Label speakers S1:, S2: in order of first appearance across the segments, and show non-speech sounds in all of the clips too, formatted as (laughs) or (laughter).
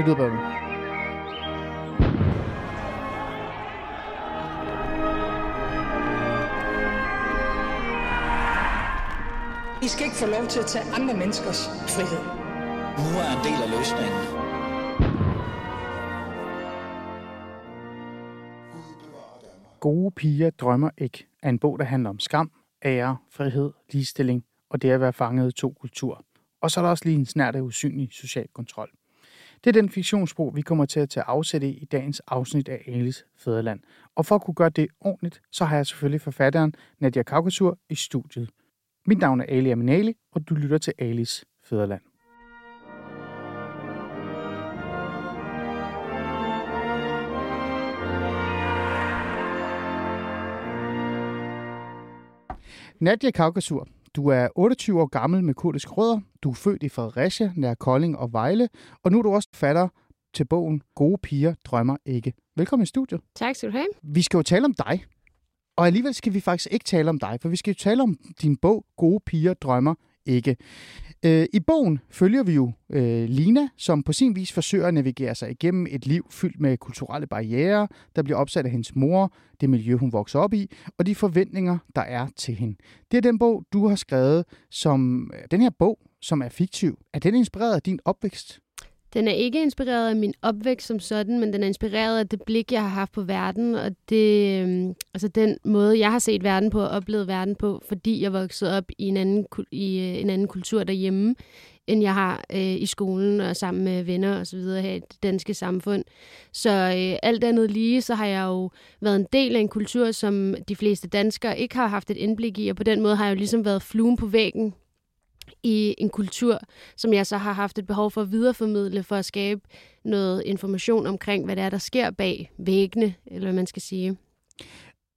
S1: Det lyder bedre.
S2: I skal ikke få lov til at tage andre menneskers frihed.
S3: Nu er en del af løsningen.
S1: Gode piger drømmer ikke er en bog, der handler om skam, ære, frihed, ligestilling og det at være fanget i to kulturer. Og så er der også lige en snært af usynlig social kontrol. Det er den fiktionsbro, vi kommer til at tage afsæt i i dagens afsnit af Alis Fæderland. Og for at kunne gøre det ordentligt, så har jeg selvfølgelig forfatteren Nadia Kaukasur i studiet. Mit navn er Ali Aminali, og du lytter til Alis Fæderland. Nadia Kaukasur, du er 28 år gammel med kurdisk rødder. Du er født i Fredericia, nær Kolding og Vejle. Og nu er du også fatter til bogen Gode piger drømmer ikke. Velkommen i studiet.
S4: Tak skal du have.
S1: Vi skal jo tale om dig. Og alligevel skal vi faktisk ikke tale om dig, for vi skal jo tale om din bog Gode piger drømmer ikke. Øh, I bogen følger vi jo øh, Lina, som på sin vis forsøger at navigere sig igennem et liv fyldt med kulturelle barriere, der bliver opsat af hendes mor, det miljø, hun vokser op i, og de forventninger, der er til hende. Det er den bog, du har skrevet, som øh, den her bog, som er fiktiv. Er den inspireret af din opvækst?
S4: Den er ikke inspireret af min opvækst som sådan, men den er inspireret af det blik, jeg har haft på verden, og det, øh, altså den måde, jeg har set verden på og oplevet verden på, fordi jeg voksede op i en anden, i øh, en anden kultur derhjemme, end jeg har øh, i skolen og sammen med venner og så videre her i det danske samfund. Så øh, alt andet lige, så har jeg jo været en del af en kultur, som de fleste danskere ikke har haft et indblik i, og på den måde har jeg jo ligesom været fluen på væggen i en kultur, som jeg så har haft et behov for at videreformidle, for at skabe noget information omkring, hvad det er, der sker bag væggene, eller hvad man skal sige.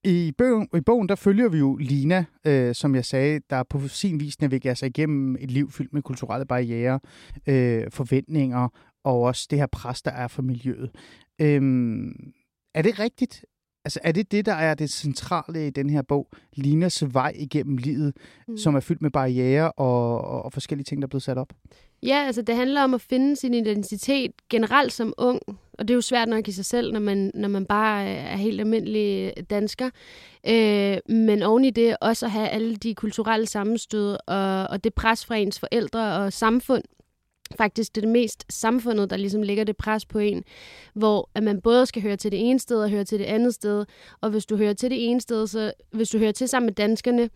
S1: I bogen, I bogen der følger vi jo Lina, øh, som jeg sagde, der på sin vis navigerer sig igennem et liv fyldt med kulturelle barriere, øh, forventninger og også det her pres, der er for miljøet. Øh, er det rigtigt, Altså er det det, der er det centrale i den her bog, Linas vej igennem livet, mm. som er fyldt med barriere og, og, og forskellige ting, der er blevet sat op?
S4: Ja, altså det handler om at finde sin identitet generelt som ung, og det er jo svært nok i sig selv, når man, når man bare er helt almindelig dansker. Øh, men oven i det også at have alle de kulturelle sammenstød og, og det pres fra ens forældre og samfund, faktisk det er det mest samfundet, der ligesom lægger det pres på en, hvor at man både skal høre til det ene sted og høre til det andet sted. Og hvis du hører til det ene sted, så hvis du hører til sammen med danskerne,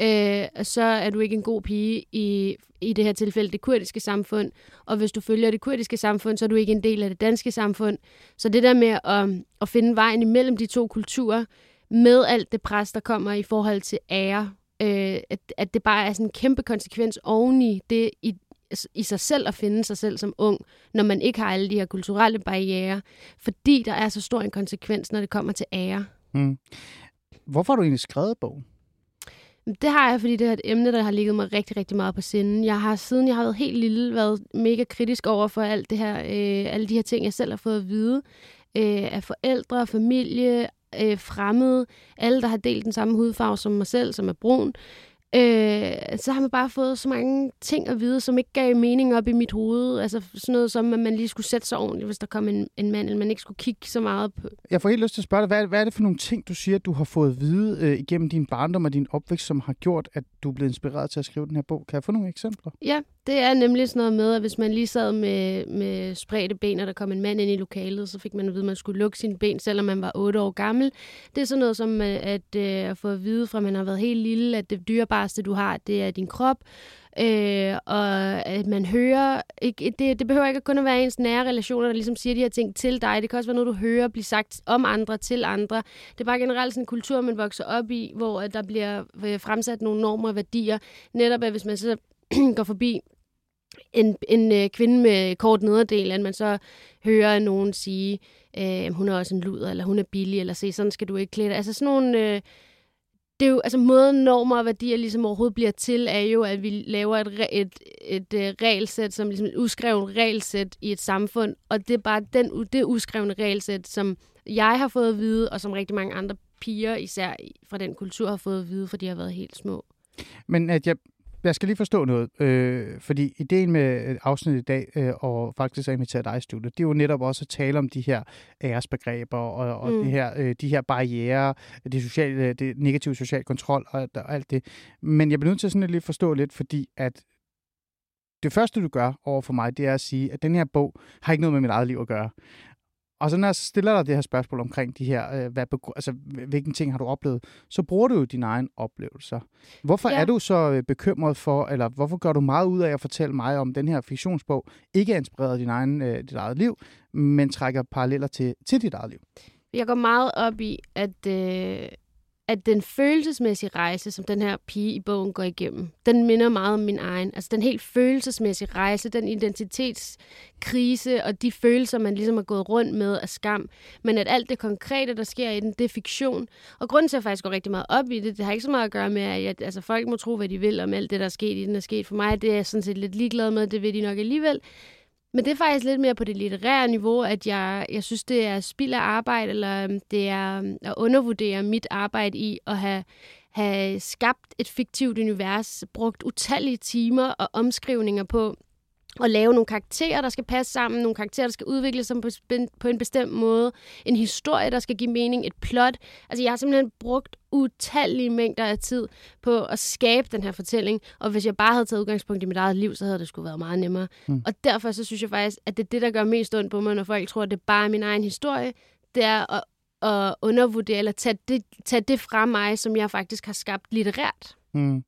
S4: øh, så er du ikke en god pige i, i det her tilfælde det kurdiske samfund. Og hvis du følger det kurdiske samfund, så er du ikke en del af det danske samfund. Så det der med at, at finde vejen imellem de to kulturer, med alt det pres, der kommer i forhold til ære, øh, at, at det bare er sådan en kæmpe konsekvens oveni det, i, i sig selv at finde sig selv som ung, når man ikke har alle de her kulturelle barriere, fordi der er så stor en konsekvens, når det kommer til ære. Mm.
S1: Hvorfor har du egentlig skrevet bogen?
S4: Det har jeg, fordi det er et emne, der har ligget mig rigtig, rigtig meget på sinden. Jeg har, siden jeg har været helt lille, været mega kritisk over for alt det her, øh, alle de her ting, jeg selv har fået at vide øh, af forældre, familie, øh, fremmede, alle, der har delt den samme hudfarve som mig selv, som er brun øh, så har man bare fået så mange ting at vide, som ikke gav mening op i mit hoved. Altså sådan noget som, at man lige skulle sætte sig ordentligt, hvis der kom en, en mand, eller man ikke skulle kigge så meget på.
S1: Jeg får helt lyst til at spørge dig, hvad, hvad er det for nogle ting, du siger, du har fået at vide øh, igennem din barndom og din opvækst, som har gjort, at du er blevet inspireret til at skrive den her bog? Kan jeg få nogle eksempler?
S4: Ja, det er nemlig sådan noget med, at hvis man lige sad med, med spredte ben, og der kom en mand ind i lokalet, så fik man at vide, at man skulle lukke sine ben, selvom man var 8 år gammel. Det er sådan noget som øh, at, øh, at få at vide fra, at man har været helt lille, at det rareste, du har, det er din krop. Øh, og at man hører, ikke, det, det behøver ikke kun at være ens nære relationer, der ligesom siger de her ting til dig. Det kan også være noget, du hører blive sagt om andre til andre. Det er bare generelt sådan en kultur, man vokser op i, hvor der bliver øh, fremsat nogle normer og værdier. Netop at hvis man så (clears throat) går forbi en, en øh, kvinde med kort nederdel, at man så hører nogen sige, øh, hun er også en luder, eller hun er billig, eller se, sådan skal du ikke klæde dig. Altså sådan nogle... Øh, det er jo, altså måden normer og værdier ligesom overhovedet bliver til, er jo, at vi laver et, et, et, et regelsæt, som ligesom et uskrevet regelsæt i et samfund, og det er bare den, det uskrevne regelsæt, som jeg har fået at vide, og som rigtig mange andre piger, især fra den kultur, har fået at vide, for de har været helt små.
S1: Men at jeg, jeg skal lige forstå noget, øh, fordi ideen med øh, afsnittet i dag, øh, og faktisk at invitere dig i studiet, det er jo netop også at tale om de her æresbegreber og, og mm. de, her, øh, de her barriere, det, sociale, det negative social kontrol og, og alt det. Men jeg bliver nødt til sådan at lige forstå lidt, fordi at det første, du gør over for mig, det er at sige, at den her bog har ikke noget med mit eget liv at gøre. Og så når jeg stiller dig det her spørgsmål omkring de her, øh, hvad, altså, hvilken ting har du oplevet, så bruger du jo dine egne oplevelser. Hvorfor ja. er du så øh, bekymret for, eller hvorfor gør du meget ud af at fortælle mig om den her fiktionsbog, ikke er inspireret af din egen, øh, dit eget liv, men trækker paralleller til, til dit eget liv?
S4: Jeg går meget op i, at, øh, at den følelsesmæssige rejse, som den her pige i bogen går igennem, den minder meget om min egen. Altså den helt følelsesmæssige rejse, den identitetskrise og de følelser, man ligesom har gået rundt med af skam. Men at alt det konkrete, der sker i den, det er fiktion. Og grunden til, at jeg faktisk går rigtig meget op i det, det har ikke så meget at gøre med, at jeg, altså, folk må tro, hvad de vil om alt det, der er sket i den er sket. For mig det er jeg sådan set lidt ligeglad med, det vil de nok alligevel. Men det er faktisk lidt mere på det litterære niveau, at jeg, jeg synes, det er spild af arbejde, eller øhm, det er øhm, at undervurdere mit arbejde i at have, have skabt et fiktivt univers, brugt utallige timer og omskrivninger på at lave nogle karakterer, der skal passe sammen, nogle karakterer, der skal udvikle sig på, en bestemt måde, en historie, der skal give mening, et plot. Altså, jeg har simpelthen brugt utallige mængder af tid på at skabe den her fortælling, og hvis jeg bare havde taget udgangspunkt i mit eget liv, så havde det skulle været meget nemmere. Mm. Og derfor så synes jeg faktisk, at det er det, der gør mest ondt på mig, når folk tror, at det er bare min egen historie, det er at, at undervurdere, eller tage det, tage det fra mig, som jeg faktisk har skabt litterært. Mm.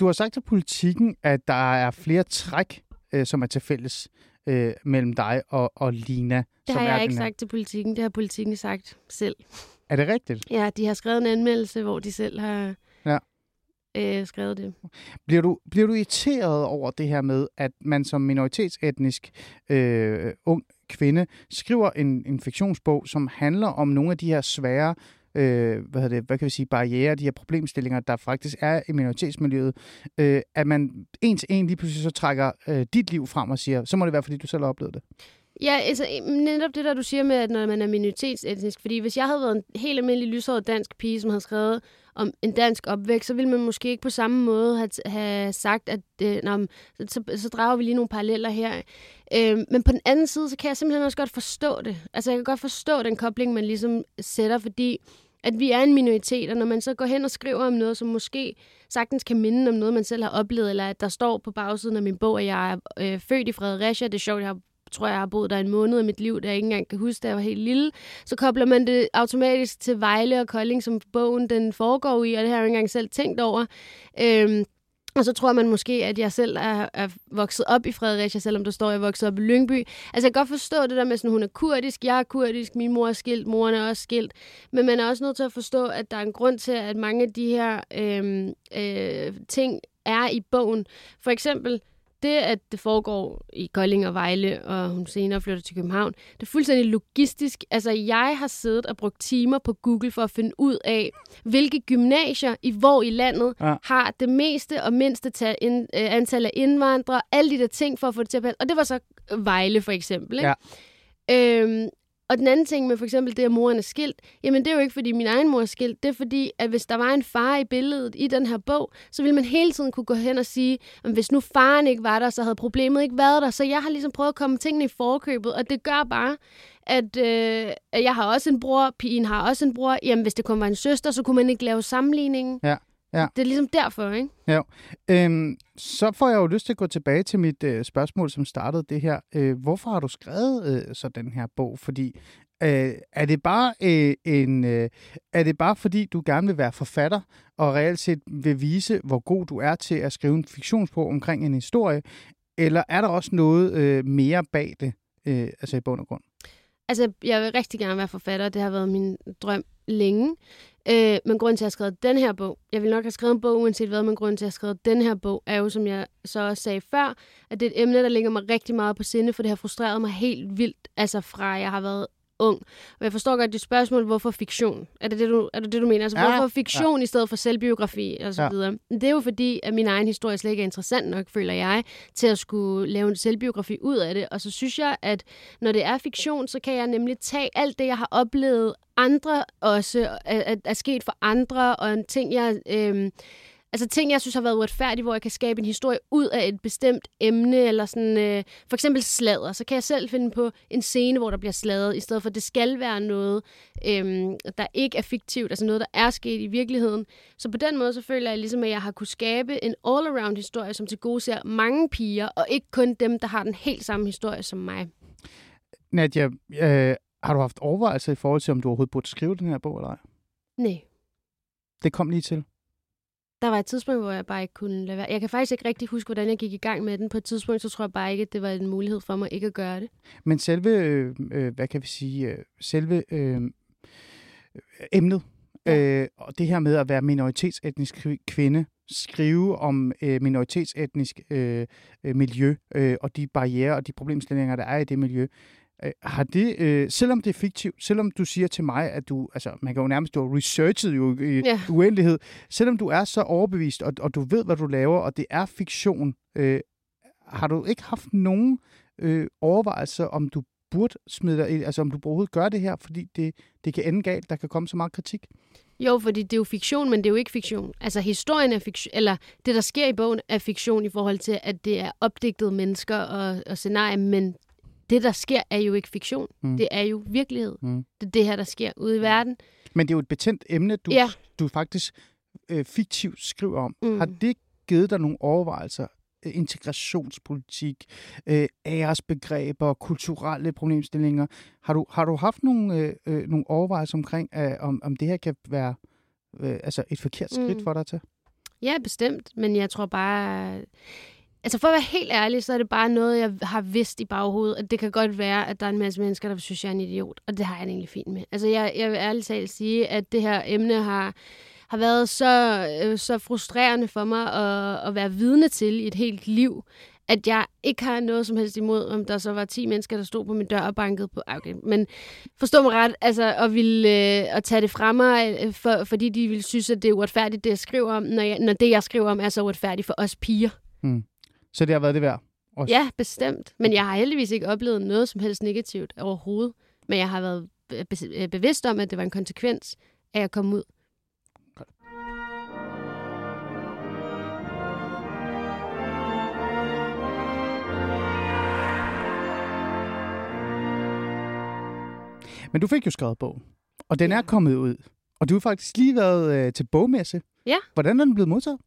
S1: Du har sagt til politikken, at der er flere træk øh, som er til fælles øh, mellem dig og, og Lina.
S4: Det
S1: som
S4: har jeg
S1: er
S4: ikke sagt til politikken. Det har politikken sagt selv.
S1: Er det rigtigt?
S4: Ja, de har skrevet en anmeldelse, hvor de selv har ja. øh, skrevet det.
S1: Bliver du, bliver du irriteret over det her med, at man som minoritetsetnisk øh, ung kvinde skriver en, en fiktionsbog, som handler om nogle af de her svære øh, hvad, det, hvad kan vi sige, barriere, de her problemstillinger, der faktisk er i minoritetsmiljøet, øh, at man en til en lige pludselig så trækker øh, dit liv frem og siger, så må det være, fordi du selv har oplevet det.
S4: Ja, altså netop det der, du siger med, at når man er minoritetsetnisk, fordi hvis jeg havde været en helt almindelig lyshåret dansk pige, som havde skrevet om en dansk opvækst, så ville man måske ikke på samme måde have, have sagt, at øh, nå, så, så drager vi lige nogle paralleller her. Øh, men på den anden side, så kan jeg simpelthen også godt forstå det. Altså jeg kan godt forstå den kobling, man ligesom sætter, fordi at vi er en minoritet, og når man så går hen og skriver om noget, som måske sagtens kan minde om noget, man selv har oplevet, eller at der står på bagsiden af min bog, at jeg er øh, født i Fredericia, det er sjovt, jeg har tror, jeg har boet der en måned af mit liv, der jeg ikke engang kan huske, da jeg var helt lille. Så kobler man det automatisk til Vejle og Kolding, som bogen den foregår i, og det har jeg ikke engang selv tænkt over. Øhm, og så tror man måske, at jeg selv er, er vokset op i Fredericia, selvom der står, at jeg er vokset op i Lyngby. Altså jeg kan godt forstå det der med, at hun er kurdisk, jeg er kurdisk, min mor er skilt, moren er også skilt. Men man er også nødt til at forstå, at der er en grund til, at mange af de her øh, øh, ting er i bogen. For eksempel, det, at det foregår i Kolding og Vejle, og hun senere flytter til København, det er fuldstændig logistisk. Altså, jeg har siddet og brugt timer på Google for at finde ud af, hvilke gymnasier i hvor i landet ja. har det meste og mindste tal, in, øh, antal af indvandrere, alle de der ting for at få det til at passe. Og det var så Vejle for eksempel. Ikke? Ja. Øhm, og den anden ting med for eksempel det, at moren er skilt, jamen det er jo ikke, fordi min egen mor er skilt. Det er fordi, at hvis der var en far i billedet i den her bog, så ville man hele tiden kunne gå hen og sige, at hvis nu faren ikke var der, så havde problemet ikke været der. Så jeg har ligesom prøvet at komme tingene i forkøbet, og det gør bare, at, øh, at jeg har også en bror, pigen har også en bror. Jamen, hvis det kun var en søster, så kunne man ikke lave sammenligningen.
S1: Ja. Ja.
S4: Det er ligesom derfor, ikke?
S1: Ja. Øhm, så får jeg jo lyst til at gå tilbage til mit øh, spørgsmål, som startede det her. Øh, hvorfor har du skrevet øh, så den her bog? Fordi øh, er det bare øh, en øh, er det bare fordi du gerne vil være forfatter og reelt set vil vise hvor god du er til at skrive en fiktionsbog omkring en historie, eller er der også noget øh, mere bag det, øh, altså i bund og grund?
S4: Altså, jeg vil rigtig gerne være forfatter. Det har været min drøm længe. Øh, men grunden til, at jeg har skrevet den her bog, jeg vil nok have skrevet en bog uanset hvad, men grunden til, at jeg har skrevet den her bog, er jo, som jeg så også sagde før, at det er et emne, der ligger mig rigtig meget på sinde, for det har frustreret mig helt vildt, altså fra jeg har været ung. Og jeg forstår godt dit spørgsmål, hvorfor fiktion? Er det det, du, er det, det, du mener? Altså, ja, hvorfor fiktion ja. i stedet for selvbiografi og så ja. videre? Det er jo fordi, at min egen historie slet ikke er interessant nok, føler jeg, til at skulle lave en selvbiografi ud af det. Og så synes jeg, at når det er fiktion, så kan jeg nemlig tage alt det, jeg har oplevet andre også, er, er sket for andre, og en ting, jeg... Øh, Altså ting, jeg synes har været uretfærdige, hvor jeg kan skabe en historie ud af et bestemt emne, eller sådan, øh, for eksempel sladder. Så kan jeg selv finde på en scene, hvor der bliver sladret, i stedet for, at det skal være noget, øh, der ikke er fiktivt, altså noget, der er sket i virkeligheden. Så på den måde, så føler jeg ligesom, at jeg har kunne skabe en all-around historie, som til gode ser mange piger, og ikke kun dem, der har den helt samme historie som mig.
S1: Nadia, øh, har du haft overvejelser i forhold til, om du overhovedet burde skrive den her bog, eller ej?
S4: Nej.
S1: Det kom lige til.
S4: Der var et tidspunkt, hvor jeg bare ikke kunne lade være. Jeg kan faktisk ikke rigtig huske, hvordan jeg gik i gang med den. På et tidspunkt, så tror jeg bare ikke, at det var en mulighed for mig ikke at gøre det.
S1: Men selve, øh, øh, hvad kan vi sige, øh, selve øh, emnet, ja. øh, og det her med at være minoritetsetnisk kvinde, skrive om øh, minoritetsetnisk øh, øh, miljø øh, og de barriere og de problemstillinger, der er i det miljø, Øh, har det, øh, selvom det er fiktivt, selvom du siger til mig, at du, altså man kan jo nærmest, du har researchet jo i ja. uendelighed, selvom du er så overbevist, og, og du ved, hvad du laver, og det er fiktion, øh, har du ikke haft nogen øh, overvejelser, om du burde smide dig, altså om du overhovedet gør det her, fordi det, det kan ende galt, der kan komme så meget kritik?
S4: Jo, fordi det er jo fiktion, men det er jo ikke fiktion. Altså historien er fiktion, eller det, der sker i bogen, er fiktion i forhold til, at det er opdigtede mennesker og, og scenarier, men det, der sker, er jo ikke fiktion. Mm. Det er jo virkelighed. Mm. Det er det her, der sker ude i verden.
S1: Men det er jo et betændt emne, du, ja. du faktisk øh, fiktivt skriver om. Mm. Har det givet dig nogle overvejelser? Øh, integrationspolitik, øh, æresbegreber, kulturelle problemstillinger. Har du, har du haft nogle, øh, øh nogle overvejelser omkring, øh, om, om det her kan være øh, altså et forkert skridt mm. for dig til?
S4: Ja, bestemt. Men jeg tror bare... Altså for at være helt ærlig, så er det bare noget, jeg har vidst i baghovedet, at det kan godt være, at der er en masse mennesker, der synes, jeg er en idiot. Og det har jeg egentlig fint med. Altså jeg, jeg vil ærligt talt sige, at det her emne har, har været så, øh, så frustrerende for mig at, at være vidne til i et helt liv, at jeg ikke har noget som helst imod, om der så var 10 mennesker, der stod på min dør og bankede på. Ah, okay, men forstå mig ret, altså at, ville, øh, at tage det fra mig, øh, for, fordi de ville synes, at det er uretfærdigt, det jeg skriver om, når, jeg, når det, jeg skriver om, er så uretfærdigt for os piger. Mm.
S1: Så det har været det værd?
S4: Også. Ja, bestemt. Men jeg har heldigvis ikke oplevet noget som helst negativt overhovedet. Men jeg har været bevidst om, at det var en konsekvens af at komme ud.
S1: Men du fik jo skrevet bog, og den ja. er kommet ud. Og du har faktisk lige været øh, til bogmesse.
S4: Ja.
S1: Hvordan er den blevet modtaget?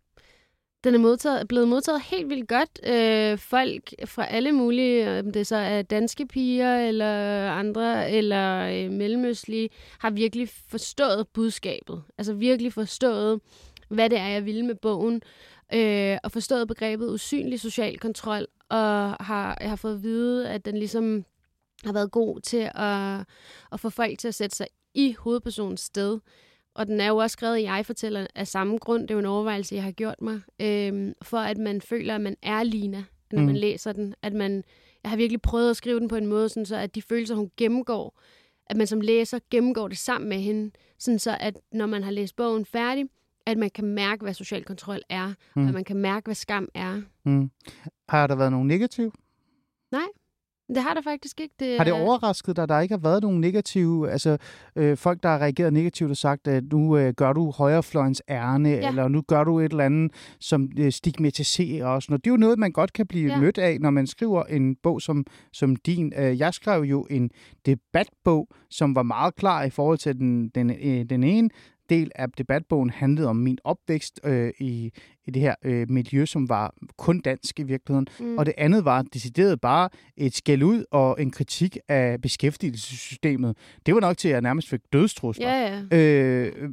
S4: Den er modtaget, blevet modtaget helt vildt godt. Øh, folk fra alle mulige, om det så er danske piger eller andre, eller øh, mellemøstlige, har virkelig forstået budskabet. Altså virkelig forstået, hvad det er, jeg vil med bogen. Øh, og forstået begrebet usynlig social kontrol. Og har, jeg har fået at vide, at den ligesom har været god til at, at få folk til at sætte sig i hovedpersonens sted. Og den er jo også skrevet i jeg-fortæller af samme grund. Det er jo en overvejelse, jeg har gjort mig. Øhm, for at man føler, at man er Lina, når mm. man læser den. At man, jeg har virkelig prøvet at skrive den på en måde, sådan så at de følelser, hun gennemgår, at man som læser gennemgår det sammen med hende. Sådan så at når man har læst bogen færdig, at man kan mærke, hvad social kontrol er, mm. og at man kan mærke, hvad skam er. Mm.
S1: Har der været nogen negativ?
S4: Nej. Det har der faktisk ikke. Det,
S1: har det overrasket dig, at der ikke har været nogen negative, altså øh, folk, der har reageret negativt og sagt, at nu øh, gør du højrefløjens ærne, ja. eller nu gør du et eller andet, som øh, stigmatiserer os. Det er jo noget, man godt kan blive ja. mødt af, når man skriver en bog som, som din. Øh, jeg skrev jo en debatbog, som var meget klar i forhold til den, den, øh, den ene del af debatbogen handlede om min opvækst øh, i, i det her øh, miljø, som var kun dansk i virkeligheden. Mm. Og det andet var decideret bare et skæld ud og en kritik af beskæftigelsessystemet. Det var nok til, at jeg nærmest fik dødstrusler.
S4: Ja, ja. Øh,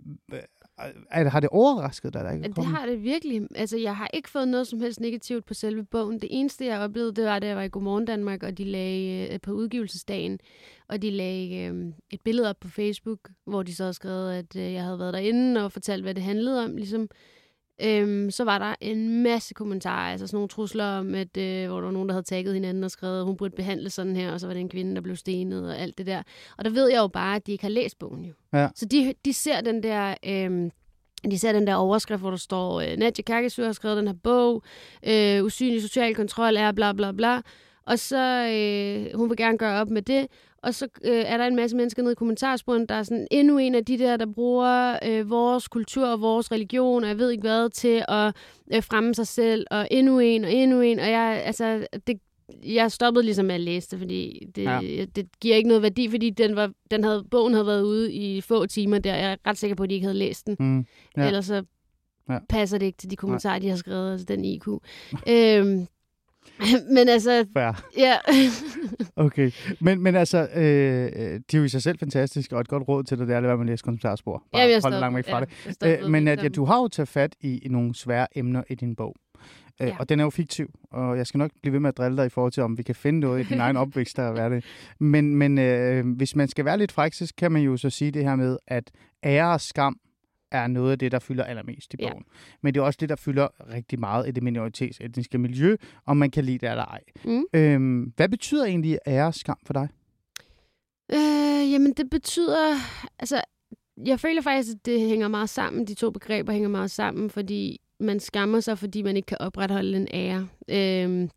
S1: er, har det overrasket dig? Der ikke
S4: det har det virkelig. Altså, jeg har ikke fået noget som helst negativt på selve bogen. Det eneste, jeg oplevede, det var, da jeg var i Godmorgen Danmark, og de lagde øh, på udgivelsesdagen, og de lagde øh, et billede op på Facebook, hvor de så havde skrevet, at øh, jeg havde været derinde og fortalt, hvad det handlede om. Ligesom, øhm, så var der en masse kommentarer, altså sådan nogle trusler om, at, øh, hvor der var nogen, der havde tagget hinanden og skrevet, at hun burde behandle sådan her, og så var det en kvinde, der blev stenet og alt det der. Og der ved jeg jo bare, at de ikke har læst bogen jo. Ja. Så de, de ser den der... Øh, de ser den der overskrift, hvor der står, øh, Nadja Kakesø har skrevet den her bog, øh, usynlig social kontrol er bla bla bla. Og så, øh, hun vil gerne gøre op med det, og så øh, er der en masse mennesker nede i kommentarsporen, der er sådan endnu en af de der, der bruger øh, vores kultur og vores religion, og jeg ved ikke hvad, til at øh, fremme sig selv, og endnu en, og endnu en, og jeg, altså, det, jeg stoppede ligesom med at læse det, fordi det, ja. det giver ikke noget værdi, fordi den var, den havde, bogen havde været ude i få timer der. Jeg er ret sikker på, at de ikke havde læst den.
S1: Mm, ja.
S4: Ellers så ja. passer det ikke til de kommentarer, Nej. de har skrevet, altså den IQ. øhm, (laughs) men altså...
S1: Fair.
S4: Ja. (laughs)
S1: okay. Men, men altså, øh, de er jo i sig selv fantastiske, og et godt råd til dig, det er at lade være med at læse kommentarspor. Bare
S4: ja,
S1: hold langt væk fra ja, det. Øh, men at, ja, du har jo taget fat i, i nogle svære emner i din bog. Øh, ja. Og den er jo fiktiv, og jeg skal nok blive ved med at drille dig i forhold til, om vi kan finde noget i din egen (laughs) opvækst, der er det. Men, men øh, hvis man skal være lidt fræk, så kan man jo så sige det her med, at ære og skam er noget af det, der fylder allermest i bogen. Ja. Men det er også det, der fylder rigtig meget i det minoritetsetniske miljø, om man kan lide det eller ej. Mm. Øhm, hvad betyder egentlig ære og skam for dig?
S4: Øh, jamen, det betyder... Altså, jeg føler faktisk, at det hænger meget sammen. De to begreber hænger meget sammen, fordi man skammer sig, fordi man ikke kan opretholde en ære. Øhm,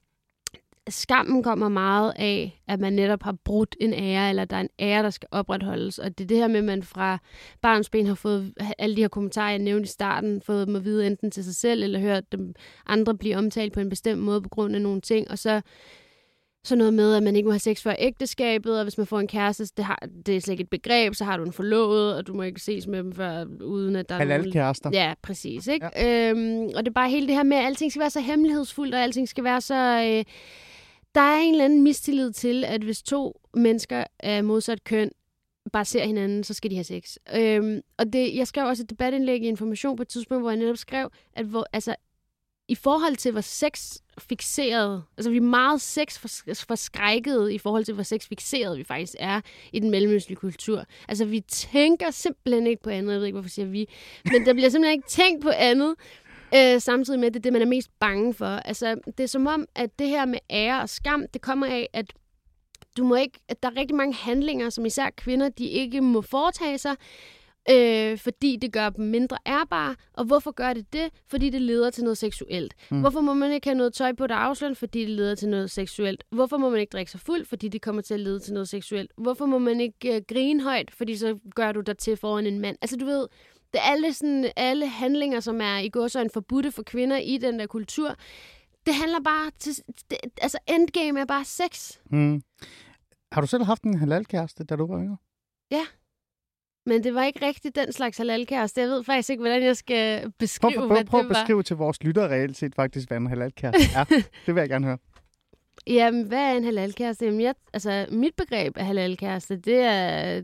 S4: skammen kommer meget af, at man netop har brudt en ære, eller der er en ære, der skal opretholdes. Og det er det her med, at man fra barns ben har fået alle de her kommentarer, jeg nævnte i starten, fået dem at vide enten til sig selv, eller hørt dem andre blive omtalt på en bestemt måde på grund af nogle ting. Og så så noget med, at man ikke må have sex før ægteskabet, og hvis man får en kæreste, det, har, det er slet ikke et begreb, så har du en forlovet, og du må ikke ses med dem før, uden at der
S1: er nogen... kærester.
S4: Ja, præcis. Ikke? Ja. Øhm, og det er bare hele det her med, at alting skal være så hemmelighedsfuldt, og alting skal være så... Øh, der er en eller anden mistillid til, at hvis to mennesker af modsat køn bare ser hinanden, så skal de have sex. Øhm, og det, jeg skrev også et debatindlæg i Information på et tidspunkt, hvor jeg netop skrev, at hvor, altså, i forhold til, hvor sex fixeret, altså vi er meget sex forskrækket i forhold til, hvor sex fixeret vi faktisk er i den mellemøstlige kultur. Altså vi tænker simpelthen ikke på andet, jeg ved ikke, hvorfor siger vi, men der bliver simpelthen ikke tænkt på andet, øh, samtidig med, at det er det, man er mest bange for. Altså det er som om, at det her med ære og skam, det kommer af, at du må ikke, at der er rigtig mange handlinger, som især kvinder, de ikke må foretage sig, øh, fordi det gør dem mindre ærbare. Og hvorfor gør det det? Fordi det leder til noget seksuelt. Mm. Hvorfor må man ikke have noget tøj på, der afslører, fordi det leder til noget seksuelt? Hvorfor må man ikke drikke sig fuld, fordi det kommer til at lede til noget seksuelt? Hvorfor må man ikke øh, grine højt, fordi så gør du dig til foran en mand? Altså du ved, det er alle, sådan, alle handlinger, som er i går så en forbudte for kvinder i den der kultur. Det handler bare til, det, altså endgame er bare sex. Mm.
S1: Har du selv haft en halalkæreste, da du var yngre?
S4: Ja. Men det var ikke rigtig den slags halalkæreste. Jeg ved faktisk ikke, hvordan jeg skal beskrive, prøv, prøv,
S1: hvad prøv det var. Prøv at beskrive til vores lyttere reelt set faktisk, hvad en halalkæreste er. (laughs) det vil jeg gerne høre.
S4: Jamen, hvad er en halalkæreste? Jamen, jeg, altså, mit begreb af halalkæreste, det er...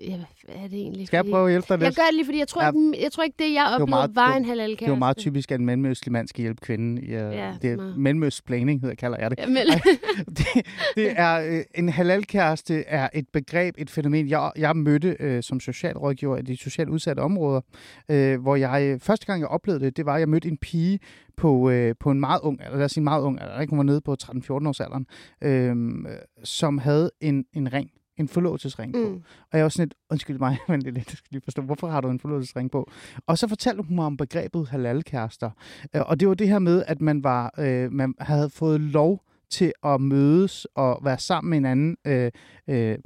S4: Ja, hvad er det egentlig?
S1: Skal jeg prøve at hjælpe dig lidt?
S4: Jeg gør det lige, fordi jeg tror, ja. ikke, jeg tror ikke, det jeg oplevede, det var, meget, var en halalkæreste.
S1: Det er jo meget typisk, at en mellemøstlig mand skal hjælpe kvinden. Ja, ja, det er mellemøstplaning, hedder kalder jeg det. Ja, mel- det, det er, øh, en halalkæreste er et begreb, et fænomen, jeg, jeg mødte øh, som socialrådgiver i de socialt udsatte områder, øh, hvor jeg første gang, jeg oplevede det, det var, at jeg mødte en pige på, øh, på en meget ung, eller lad os sige meget ung, eller ikke, hun var nede på 13-14 års alderen, øh, som havde en, en ring en forlovelsesring på. Mm. Og jeg var sådan lidt, undskyld mig, men det er lidt, jeg skal lige forstå, hvorfor har du en forlovelsesring på? Og så fortalte hun mig om begrebet halalkærester. Øh, og det var det her med, at man, var, øh, man havde fået lov til at mødes og være sammen med en anden øh, øh,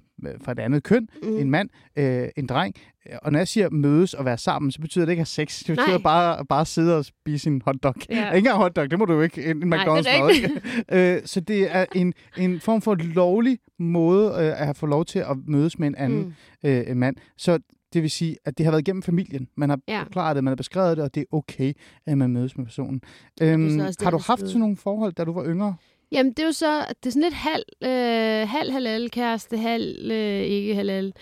S1: fra et andet køn, mm. en mand, øh, en dreng. Og når jeg siger mødes og være sammen, så betyder det ikke at have sex. Det betyder bare, bare sidde og spise en hotdog. Ja. Ikke engang hotdog, det må du jo ikke. En, en McDonald's mad, (laughs) ikke? øh, så det er en, en form for lovlig måde øh, at have fået lov til at mødes med en anden mm. øh, mand. Så det vil sige, at det har været gennem familien. Man har ja. forklaret det, man har beskrevet det, og det er okay, at man mødes med personen. Øhm, har du haft sådan nogle forhold, da du var yngre?
S4: Jamen, det er jo så, det er sådan lidt halv, øh, halv halal kæreste, halv øh, ikke halal.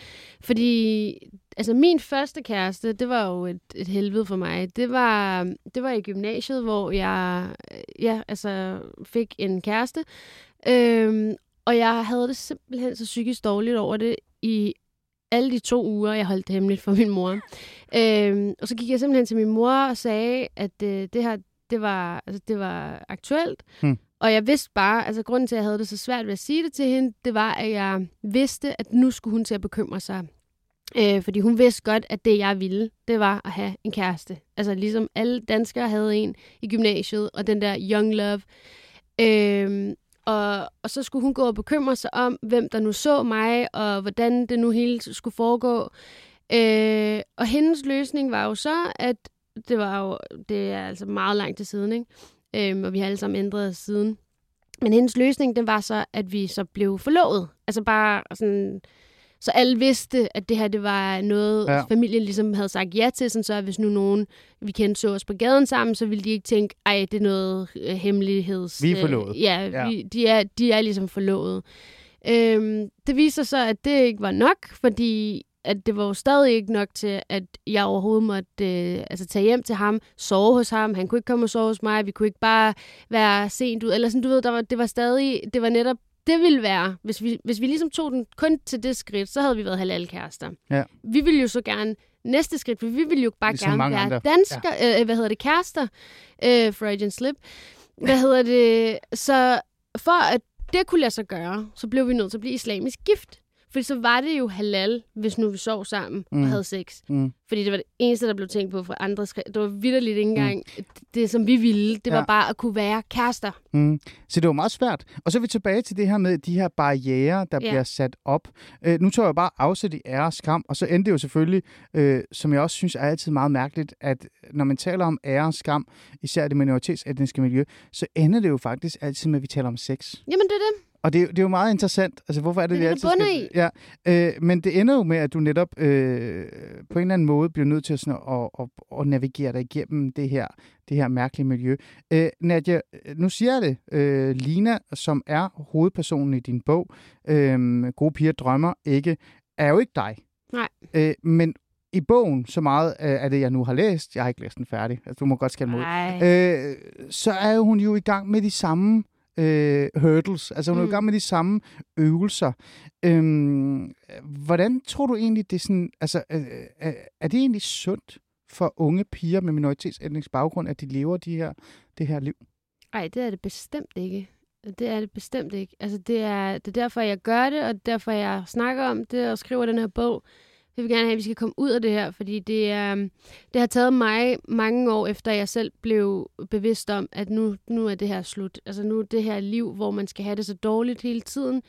S4: Fordi, altså min første kæreste, det var jo et, et helvede for mig. Det var, det var i gymnasiet, hvor jeg ja, altså, fik en kæreste. Øhm, og jeg havde det simpelthen så psykisk dårligt over det i alle de to uger, jeg holdt det hemmeligt for min mor. øhm, og så gik jeg simpelthen til min mor og sagde, at øh, det her, det var, altså, det var aktuelt. Hmm. Og jeg vidste bare, altså grunden til, at jeg havde det så svært ved at sige det til hende, det var, at jeg vidste, at nu skulle hun til at bekymre sig. Øh, fordi hun vidste godt, at det, jeg ville, det var at have en kæreste. Altså ligesom alle danskere havde en i gymnasiet, og den der young love. Øh, og, og så skulle hun gå og bekymre sig om, hvem der nu så mig, og hvordan det nu hele skulle foregå. Øh, og hendes løsning var jo så, at det var jo, det er altså meget langt til siden, ikke? Øh, og vi har alle sammen ændret os siden. Men hendes løsning, det var så, at vi så blev forlovet. Altså bare sådan, så alle vidste, at det her det var noget,
S1: Ja.
S4: familien ligesom havde sagt ja til, sådan så hvis nu nogen, vi kendte, så os på gaden sammen, så ville de ikke tænke, ej, det er noget øh, hemmeligheds...
S1: Vi er
S4: øh,
S1: forlovet.
S4: Ja,
S1: Ja.
S4: ja. Vi, de, er, de er ligesom forlovet. Øhm, det viser så, at det ikke var nok, fordi at det var jo stadig ikke nok til, at jeg overhovedet måtte øh, altså, tage hjem til ham, sove hos ham. Han kunne ikke komme og sove hos mig. Vi kunne ikke bare være sent ud. Eller sådan, du ved, der var, det var stadig, det var netop, det ville være, hvis vi, hvis vi ligesom tog den kun til det skridt, så havde vi været halal-kærester.
S1: Ja.
S4: Vi ville jo så gerne næste skridt, for vi ville jo bare
S1: Ligesom
S4: gerne være
S1: andre.
S4: dansker, ja. øh, hvad hedder det, kærester, øh, Freudian slip. Hvad hedder det? Så for at det kunne lade sig gøre, så blev vi nødt til at blive islamisk gift. Fordi så var det jo halal, hvis nu vi sov sammen mm.
S1: Mm.
S4: og havde sex.
S1: Mm.
S4: Fordi det var det eneste, der blev tænkt på fra andre skridt. Det var vidderligt ikke engang mm. det, som vi ville. Det
S1: Ja.
S4: var bare at kunne være kærester.
S1: Mm. Så det var meget svært. Og så er vi tilbage til det her med de her barriere, der ja. Bliver sat op. Øh, nu tog jeg bare afsæt i ære og skam, og så endte det jo selvfølgelig, øh, som jeg også synes er altid meget mærkeligt, at når man taler om ære og skam, især det minoritetsetniske miljø, så ender det jo faktisk altid med, at vi taler om sex.
S4: Jamen, det er det.
S1: Og det, er jo- det er jo meget interessant. Altså, hvorfor er det,
S4: Det er
S1: det, altid skal... Ja, øh, men det ender jo med, at du netop øh, på en eller anden måde bliver nødt til at, sådan, at, at, at navigere dig igennem det her, det her mærkelige miljø. Øh, Nadia, nu siger jeg det. Øh, Lina, som er hovedpersonen i din bog, øh, Gode piger drømmer ikke, er jo ikke dig.
S4: Nej.
S1: Øh, men i bogen, så meget øh, af det, jeg nu har læst, jeg har ikke læst den færdig, altså, du må godt skælde
S4: Nej.
S1: øh, så er hun jo i gang med de samme øh, hurdles. Altså hun er jo i
S4: Mm.
S1: gang med de samme øvelser. Øhm, hvordan tror du egentlig, det er sådan, altså, øh, øh, er det egentlig sundt for unge piger med minoritetsetnisk baggrund, at de lever de her, det her liv?
S4: Nej, det er det bestemt ikke. Det er det bestemt ikke. Altså, det er, det er derfor, jeg gør det, og derfor, jeg snakker om det og skriver den her bog. Jeg vil gerne have, at vi skal komme ud af det her, fordi det, er, øhm, det har taget mig mange år efter, jeg selv blev bevidst om, at nu, nu er det her slut. Altså nu er det her liv, hvor man skal have det så dårligt hele tiden,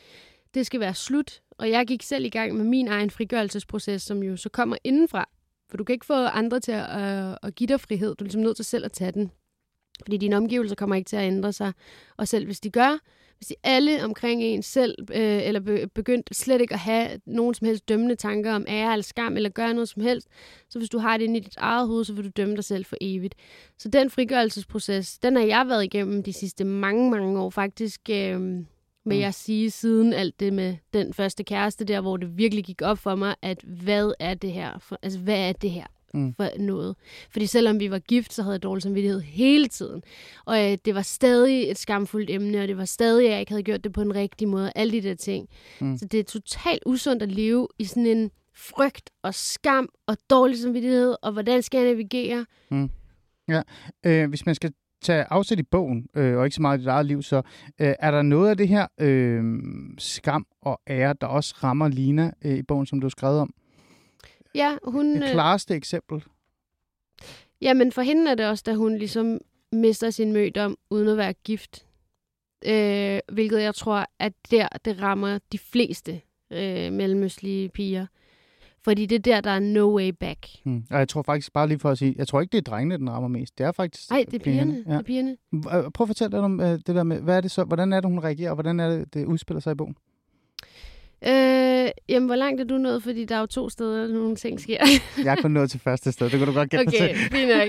S4: det skal være slut. Og jeg gik selv i gang med min egen frigørelsesproces, som jo så kommer indenfra. For du kan ikke få andre til at, øh, at give dig frihed. Du er ligesom nødt til selv at tage den. Fordi dine omgivelser kommer ikke til at ændre sig. Og selv hvis de gør, hvis de alle omkring en selv, øh, eller be, begyndt slet ikke at have nogen som helst dømmende tanker om ære eller skam, eller gøre noget som helst, så hvis du har det inde i dit eget hoved, så vil du dømme dig selv for evigt. Så den frigørelsesproces, den har jeg været igennem de sidste mange, mange år. Faktisk øh, vil
S1: Mm.
S4: jeg sige, siden alt det med den første kæreste der, hvor det virkelig gik op for mig, at hvad er det her? For, altså, hvad er det her?
S1: Mm.
S4: for noget. Fordi selvom vi var gift, så havde jeg dårlig samvittighed hele tiden. Og øh, det var stadig et skamfuldt emne, og det var stadig, at jeg ikke havde gjort det på en rigtig måde. Alle de der ting.
S1: Mm.
S4: Mm. Så det er totalt usundt at leve i sådan en frygt og skam og dårlig samvittighed, og hvordan skal jeg navigere?
S1: Øh, hvis man skal tage afsæt i bogen, øh, og ikke så meget i dit eget liv, så øh, er der noget af det her øh, skam og ære, der også rammer Lina øh, i bogen, som du har skrevet om?
S4: Ja, hun...
S1: Det
S4: øh,
S1: klareste eksempel?
S4: Jamen for hende er det også, da hun ligesom mister sin mødom uden at være gift. Øh, hvilket jeg tror, at der det rammer de fleste øh, mellemøstlige piger. Fordi det er der, der er no way back.
S1: Hmm. Og jeg tror faktisk, bare lige for at sige, jeg tror ikke, det er drengene, den rammer mest. Det er faktisk
S4: Nej, det er pigerne.
S1: Ja.
S4: Det er pigerne.
S1: Prøv at fortælle lidt om øh, det der med, hvad er det så, hvordan er det, hun reagerer, og hvordan er det, det udspiller sig i bogen?
S4: Øh, jamen, hvor langt er du nået? Fordi der er jo to steder, nogle ting sker.
S1: Jeg er kun nået til første sted, det kan du godt gætte
S4: Okay,
S1: til.
S4: fint nok.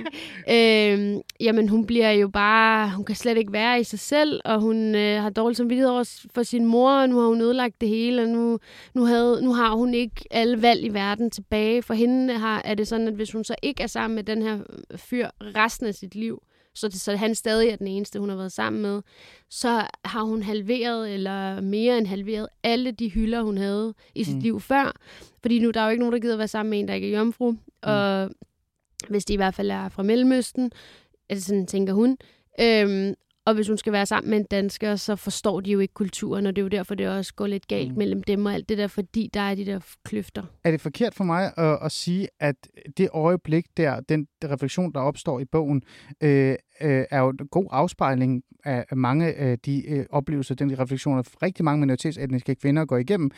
S4: øhm, jamen, hun bliver jo bare... Hun kan slet ikke være i sig selv, og hun øh, har dårlig samvittighed over for sin mor, og nu har hun ødelagt det hele, og nu, nu, havde, nu har hun ikke alle valg i verden tilbage. For hende har, er det sådan, at hvis hun så ikke er sammen med den her fyr resten af sit liv, så, det, så han stadig er den eneste, hun har været sammen med, så har hun halveret, eller mere end halveret, alle de hylder, hun havde i sit
S1: Mm.
S4: liv før. Fordi nu der er jo ikke nogen, der gider være sammen med en, der ikke er jomfru. Mm. Og hvis de i hvert fald er fra Mellemøsten, altså sådan tænker hun. Øhm, Og hvis hun skal være sammen med en dansker, så forstår de jo ikke kulturen, og det er jo derfor, det også går lidt galt mm. mellem dem og alt det der, fordi der er de der kløfter.
S1: Er det forkert for mig at, at sige, at det øjeblik der, den refleksion, der opstår i bogen, øh, øh, er jo en god afspejling af mange af de øh, oplevelser, den refleksioner, rigtig mange minoritetsetniske kvinder går igennem.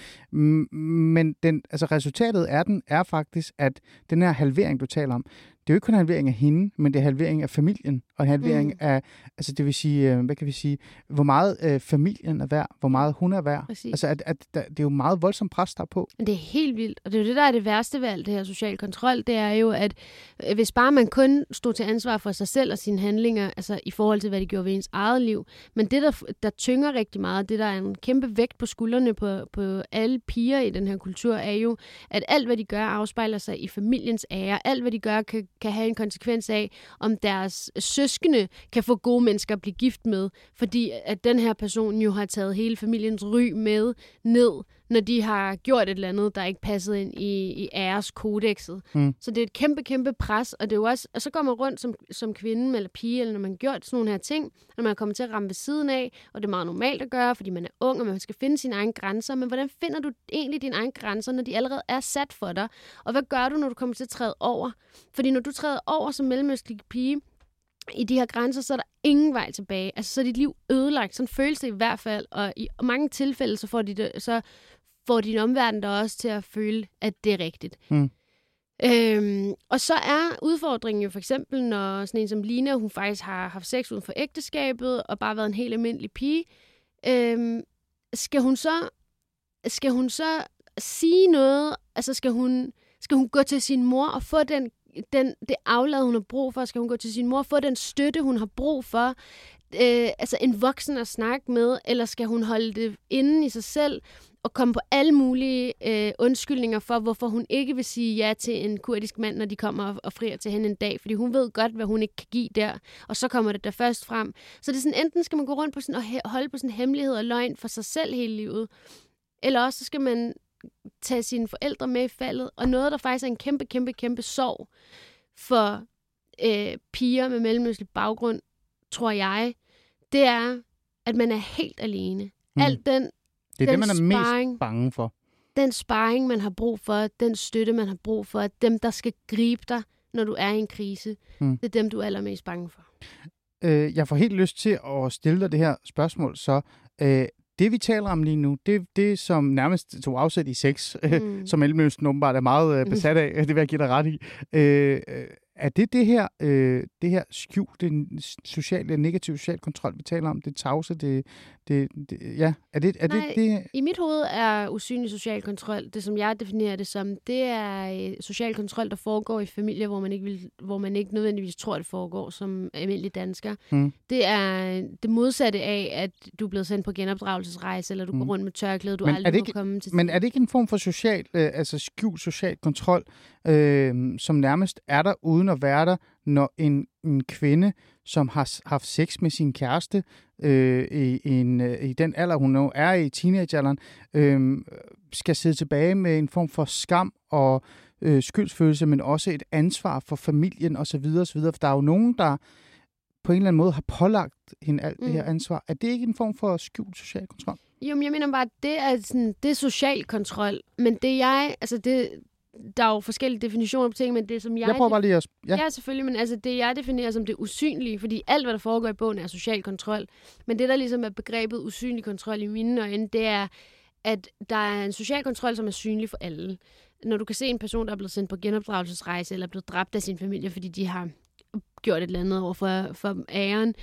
S1: Men den, altså resultatet af den er faktisk, at den her halvering, du taler om, det er jo ikke kun halvering af hende, men det er halvering af familien, og en halvering mm. af, altså det vil sige, øh, hvad kan vi sige, hvor meget øh, familien er værd, hvor meget hun er værd. Præcis. Altså at, at, at det er jo meget voldsomt pres, der er på.
S4: Det er helt vildt, og det er jo det, der er det værste ved alt det her social kontrol, det er jo, at øh, hvis bare man kun stod til ansvar for sig selv og sine handlinger, altså i forhold til, hvad de gjorde ved ens eget liv, men det, der, der tynger rigtig meget, det der er en kæmpe vægt på skuldrene på, på alle piger i den her kultur, er jo, at alt, hvad de gør, afspejler sig i familiens ære. Alt, hvad de gør, kan kan have en konsekvens af, om deres søskende kan få gode mennesker at blive gift med, fordi at den her person jo har taget hele familiens ry med ned, når de har gjort et eller andet, der ikke passede ind i, i æreskodexet. Mm. Så det er et kæmpe, kæmpe pres, og det er jo også, og så går man rundt som, som kvinde eller pige, eller når man har gjort sådan nogle her ting, når man kommer til at ramme ved siden af, og det er meget normalt at gøre, fordi man er ung, og man skal finde sine egne grænser, men hvordan finder du egentlig dine egne grænser, når de allerede er sat for dig? Og hvad gør du, når du kommer til at træde over? Fordi når du træder over som mellemøstlig pige, i de her grænser, så er der ingen vej tilbage. Altså, så er dit liv ødelagt. Sådan føles det i hvert fald. Og i mange tilfælde, så får, de det, så får din omverden der også til at føle, at det er rigtigt. Mm. Øhm, og så er udfordringen jo for eksempel, når sådan en som Lina, hun faktisk har haft sex uden for ægteskabet, og bare været en helt almindelig pige, øhm, skal hun så skal hun så sige noget, altså skal hun, skal hun gå til sin mor og få den, den, det aflad, hun har brug for? Skal hun gå til sin mor og få den støtte, hun har brug for? Øh, altså en voksen at snakke med, eller skal hun holde det inde i sig selv? Og komme på alle mulige øh, undskyldninger for, hvorfor hun ikke vil sige ja til en kurdisk mand, når de kommer og, og frier til hende en dag, fordi hun ved godt, hvad hun ikke kan give der, og så kommer det der først frem. Så det er sådan, enten skal man gå rundt på sådan, og holde på sådan hemmelighed og løgn for sig selv hele livet, eller også så skal man tage sine forældre med i faldet, og noget, der faktisk er en kæmpe, kæmpe, kæmpe sorg for øh, piger med mellemøstlig baggrund, tror jeg, det er, at man er helt alene. Mm. Alt den
S1: det er den det, man er sparring, mest bange for.
S4: Den sparring, man har brug for, den støtte, man har brug for, dem, der skal gribe dig, når du er i en krise, mm. det er dem, du er allermest bange for.
S1: Øh, jeg får helt lyst til at stille dig det her spørgsmål, så øh, det vi taler om lige nu, det det, som nærmest tog afsæt i sex, (laughs) mm. som Mellemøsten åbenbart er meget øh, besat af, (laughs) det vil jeg give dig ret i. Øh, øh er det det her, øh, det her skjulte sociale, negative social kontrol, vi taler om? Det tavse, det, det, det ja, er det er
S4: Nej,
S1: det, det?
S4: i mit hoved er usynlig social kontrol, det som jeg definerer det som, det er øh, social kontrol, der foregår i familier, hvor man ikke, vil, hvor man ikke nødvendigvis tror, det foregår som almindelig dansker. Hmm. Det er det modsatte af, at du er blevet sendt på genopdragelsesrejse, eller du hmm. går rundt med tørklæde, du men aldrig må komme til.
S1: Men er det ikke en form for social, øh, altså skjult social kontrol, øh, som nærmest er der uden at være der, når en, en kvinde, som har haft sex med sin kæreste øh, i, en, øh, i den alder, hun nu er i teenagealderen, øh, skal sidde tilbage med en form for skam og øh, skyldsfølelse, men også et ansvar for familien osv. osv. For der er jo nogen, der på en eller anden måde har pålagt hende alt mm. det her mm. ansvar. Er det ikke en form for skjult social kontrol?
S4: Jo, men jeg mener bare, at det er, sådan, det er social kontrol. Men det jeg, altså det, der er jo forskellige definitioner på ting, men det som jeg...
S1: Jeg prøver bare lige at...
S4: Ja. ja, selvfølgelig, men altså det, jeg definerer som det usynlige, fordi alt, hvad der foregår i bogen, er social kontrol. Men det, der ligesom er begrebet usynlig kontrol i mine øjne, det er, at der er en social kontrol, som er synlig for alle. Når du kan se en person, der er blevet sendt på genopdragelsesrejse, eller er blevet dræbt af sin familie, fordi de har gjort et eller andet over for, for æren,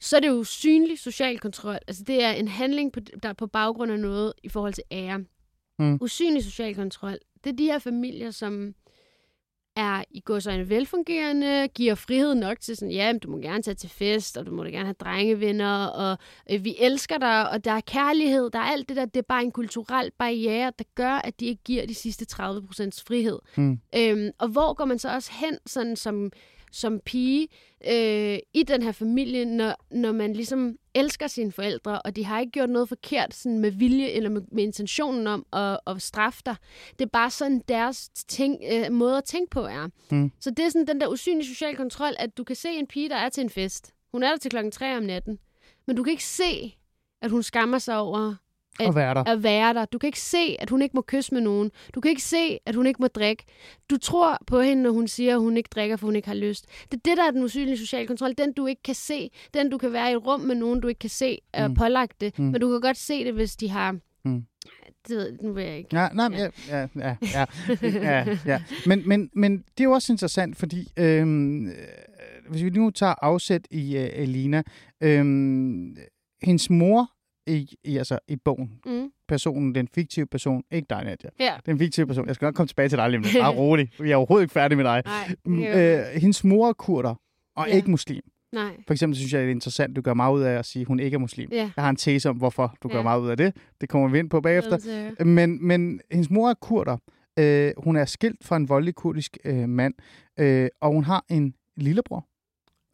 S4: så er det jo synlig social kontrol. Altså det er en handling, på, der er på baggrund af noget i forhold til ære. Mm. Usynlig social kontrol, det er de her familier, som er i går så en velfungerende, giver frihed nok til sådan, ja, du må gerne tage til fest, og du må da gerne have drengevenner, og øh, vi elsker dig, og der er kærlighed, der er alt det der, det er bare en kulturel barriere, der gør, at de ikke giver de sidste 30% frihed. Mm. Øhm, og hvor går man så også hen, sådan som som pige øh, i den her familie, når, når man ligesom elsker sine forældre, og de har ikke gjort noget forkert sådan med vilje eller med, med intentionen om at, at straffe dig. Det er bare sådan deres ting, øh, måde at tænke på er. Mm. Så det er sådan den der usynlige social kontrol, at du kan se en pige, der er til en fest. Hun er der til klokken 3 om natten. men du kan ikke se, at hun skammer sig over
S1: at være der.
S4: at være der. Du kan ikke se, at hun ikke må kysse med nogen. Du kan ikke se, at hun ikke må drikke. Du tror på hende, når hun siger, at hun ikke drikker, for hun ikke har lyst. Det er det, der er den usynlige sociale kontrol. Den, du ikke kan se. Den, du kan være i et rum med nogen, du ikke kan se og
S1: Mm.
S4: pålagt det.
S1: Mm.
S4: Men du kan godt se det, hvis de har...
S1: Mm.
S4: Det ved, nu vil jeg ikke.
S1: Ja, nej, ja, ja, ja, ja, ja, ja. Men, men, men det er jo også interessant, fordi øhm, øh, hvis vi nu tager afsæt i øh, Elina, øhm, hendes mor i, i, altså, i bogen,
S4: Mm.
S1: personen, den fiktive person, ikke dig, Nadia,
S4: Ja.
S1: den fiktive person, jeg skal nok komme tilbage til dig lige om lidt, (laughs) rolig, vi er overhovedet ikke færdige med dig.
S4: Nej,
S1: Mm, øh, hendes mor er kurder, og
S4: Ja.
S1: ikke muslim.
S4: Nej.
S1: For eksempel synes jeg, det er interessant, du gør meget ud af at sige, at hun ikke er muslim.
S4: Ja.
S1: Jeg har en tese om, hvorfor du gør meget ud af det. Det kommer vi ind på bagefter. Men, men hendes mor er kurder. Øh, hun er skilt fra en voldelig kurdisk øh, mand, øh, og hun har en lillebror.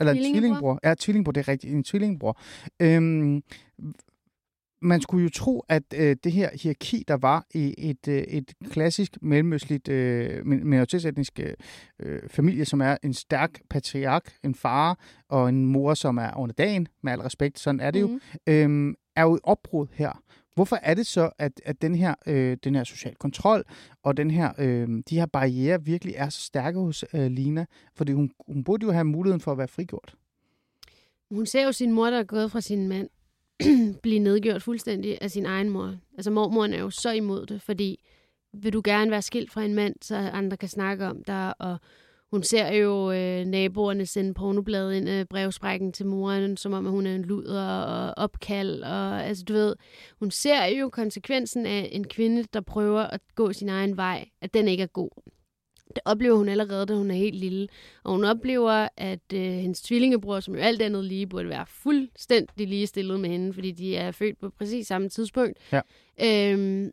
S1: Eller en
S4: Tvillingebror?
S1: tvillingbror. Ja, tvillingbror, det er rigtigt. En tvillingbror. Øhm, man skulle jo tro, at øh, det her hierarki, der var i et, øh, et klassisk mellemøstligt øh, min- minoritetsetnisk øh, familie, som er en stærk patriark, en far og en mor, som er under dagen, med al respekt, sådan er det jo,
S4: Mhm.
S1: øhm, er jo et opbrud her. Hvorfor er det så, at, at den, her, øh, den her social kontrol og den her, øh, de her barriere virkelig er så stærke hos øh, Lina? Fordi hun, hun burde jo have muligheden for at være frigjort.
S4: Hun ser jo sin mor, der er gået fra sin mand, (clears throat) blive nedgjort fuldstændig af sin egen mor. Altså mormoren er jo så imod det, fordi vil du gerne være skilt fra en mand, så andre kan snakke om dig, og hun ser jo øh, naboerne sende pornoblade ind af brevsprækken til moren, som om at hun er en luder og opkald, og altså du ved, hun ser jo konsekvensen af en kvinde, der prøver at gå sin egen vej, at den ikke er god. Det oplever hun allerede, da hun er helt lille. Og hun oplever, at øh, hendes tvillingebror, som jo alt andet lige burde være fuldstændig ligestillet med hende, fordi de er født på præcis samme tidspunkt,
S1: Ja.
S4: øhm,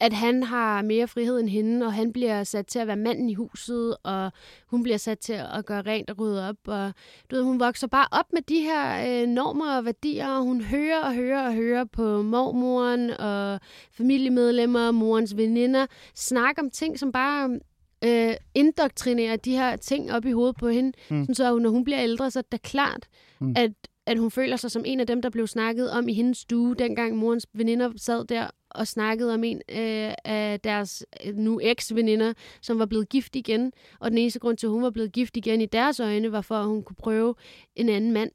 S4: at han har mere frihed end hende, og han bliver sat til at være manden i huset, og hun bliver sat til at gøre rent og rydde op. Og du ved, hun vokser bare op med de her øh, normer og værdier, og hun hører og hører og hører på mormoren og familiemedlemmer, morens veninder, snakke om ting, som bare øh, indoktrinerer de her ting op i hovedet på hende.
S1: Mm.
S4: Sådan så når hun bliver ældre, så er det klart,
S1: Mm.
S4: at, at hun føler sig som en af dem, der blev snakket om i hendes stue, dengang morens veninder sad der og snakkede om en øh, af deres øh, nu eks-veninder, som var blevet gift igen. Og den eneste grund til, at hun var blevet gift igen i deres øjne, var for, at hun kunne prøve en anden mand.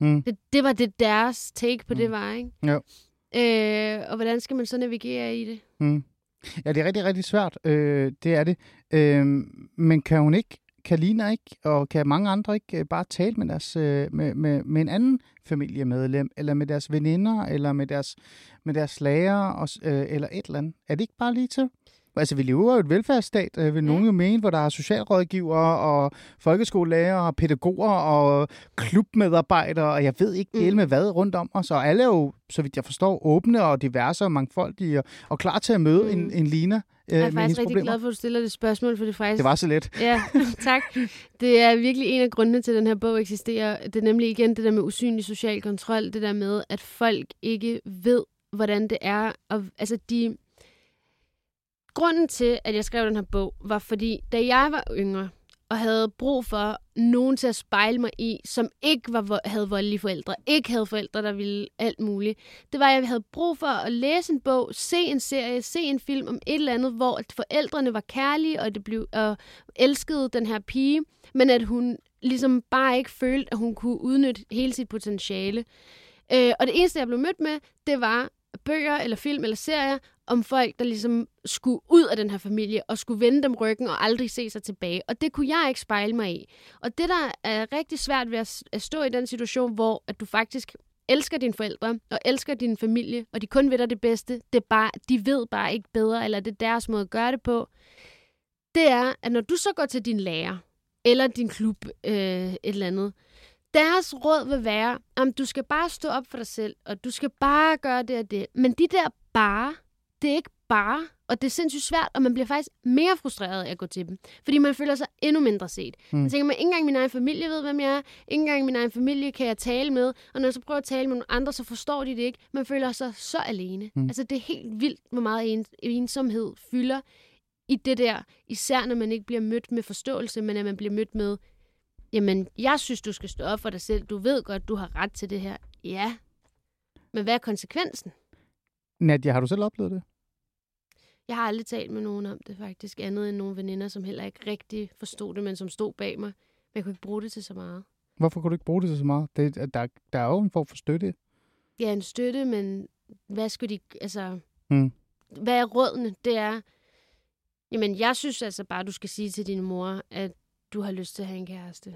S1: Mm.
S4: Det, det var det deres take på
S1: Mm.
S4: mm. det var, ikke?
S1: Jo.
S4: Øh, og hvordan skal man så navigere i det?
S1: Mm. Ja, det er rigtig, rigtig svært. Øh, det er det. Øh, men kan hun ikke, kan Lina ikke, og kan mange andre ikke øh, bare tale med, deres, øh, med, med, med en anden familiemedlem, eller med deres veninder, eller med deres, med deres lærer, og, øh, eller et eller andet? Er det ikke bare lige til? Altså, vi lever jo et velfærdsstat, øh, vil
S4: Ja.
S1: nogen jo mene, hvor der er socialrådgivere, og folkeskolelærer, og pædagoger, og klubmedarbejdere, og jeg ved ikke
S4: Mm.
S1: med hvad rundt om os, og alle er jo, så vidt jeg forstår, åbne og diverse og mangfoldige, og, og klar til at møde
S4: Mm.
S1: en, en Lina øh,
S4: Jeg er faktisk rigtig
S1: problemer.
S4: glad for, at du stiller det spørgsmål, for det faktisk...
S1: Det var så let.
S4: Ja, (laughs) tak. Det er virkelig en af grundene til, at den her bog eksisterer. Det er nemlig igen det der med usynlig social kontrol, det der med, at folk ikke ved, hvordan det er. Og, altså, de... Grunden til, at jeg skrev den her bog, var fordi, da jeg var yngre, og havde brug for nogen til at spejle mig i, som ikke var, havde voldelige forældre, ikke havde forældre, der ville alt muligt. Det var, at jeg havde brug for at læse en bog, se en serie, se en film om et eller andet, hvor forældrene var kærlige, og det blev og elskede den her pige, men at hun ligesom bare ikke følte, at hun kunne udnytte hele sit potentiale. Øh, og det eneste, jeg blev mødt med, det var bøger eller film eller serier om folk, der ligesom skulle ud af den her familie og skulle vende dem ryggen og aldrig se sig tilbage. Og det kunne jeg ikke spejle mig i. Og det, der er rigtig svært ved at stå i den situation, hvor at du faktisk elsker dine forældre og elsker din familie, og de kun ved dig det bedste, det er bare, de ved bare ikke bedre, eller det er deres måde at gøre det på, det er, at når du så går til din lærer, eller din klub, øh, et eller andet, deres råd vil være, at du skal bare stå op for dig selv, og du skal bare gøre det og det. Men de der bare, det er ikke bare, og det er sindssygt svært, og man bliver faktisk mere frustreret af at gå til dem, fordi man føler sig endnu mindre set.
S1: Mm.
S4: Man tænker, man, ikke engang min egen familie ved, hvem jeg er, ikke engang min egen familie kan jeg tale med, og når jeg så prøver at tale med nogle andre, så forstår de det ikke. Man føler sig så alene.
S1: Mm.
S4: Altså, det er helt vildt, hvor meget en, ensomhed fylder i det der, især når man ikke bliver mødt med forståelse, men at man bliver mødt med, jamen, jeg synes, du skal stå op for dig selv. Du ved godt, du har ret til det her. Ja, Men hvad er konsekvensen?
S1: Nadia, har du selv oplevet det?
S4: Jeg har aldrig talt med nogen om det faktisk, andet end nogle veninder, som heller ikke rigtig forstod det, men som stod bag mig. Men jeg kunne ikke bruge det til så meget.
S1: Hvorfor kunne du ikke bruge det til så meget? Det, der, der er jo en form for støtte.
S4: Ja, en støtte, men hvad skulle de... Altså,
S1: Mm.
S4: hvad er rådene? Det er... Jamen, jeg synes altså bare, du skal sige til din mor, at du har lyst til at have en kæreste.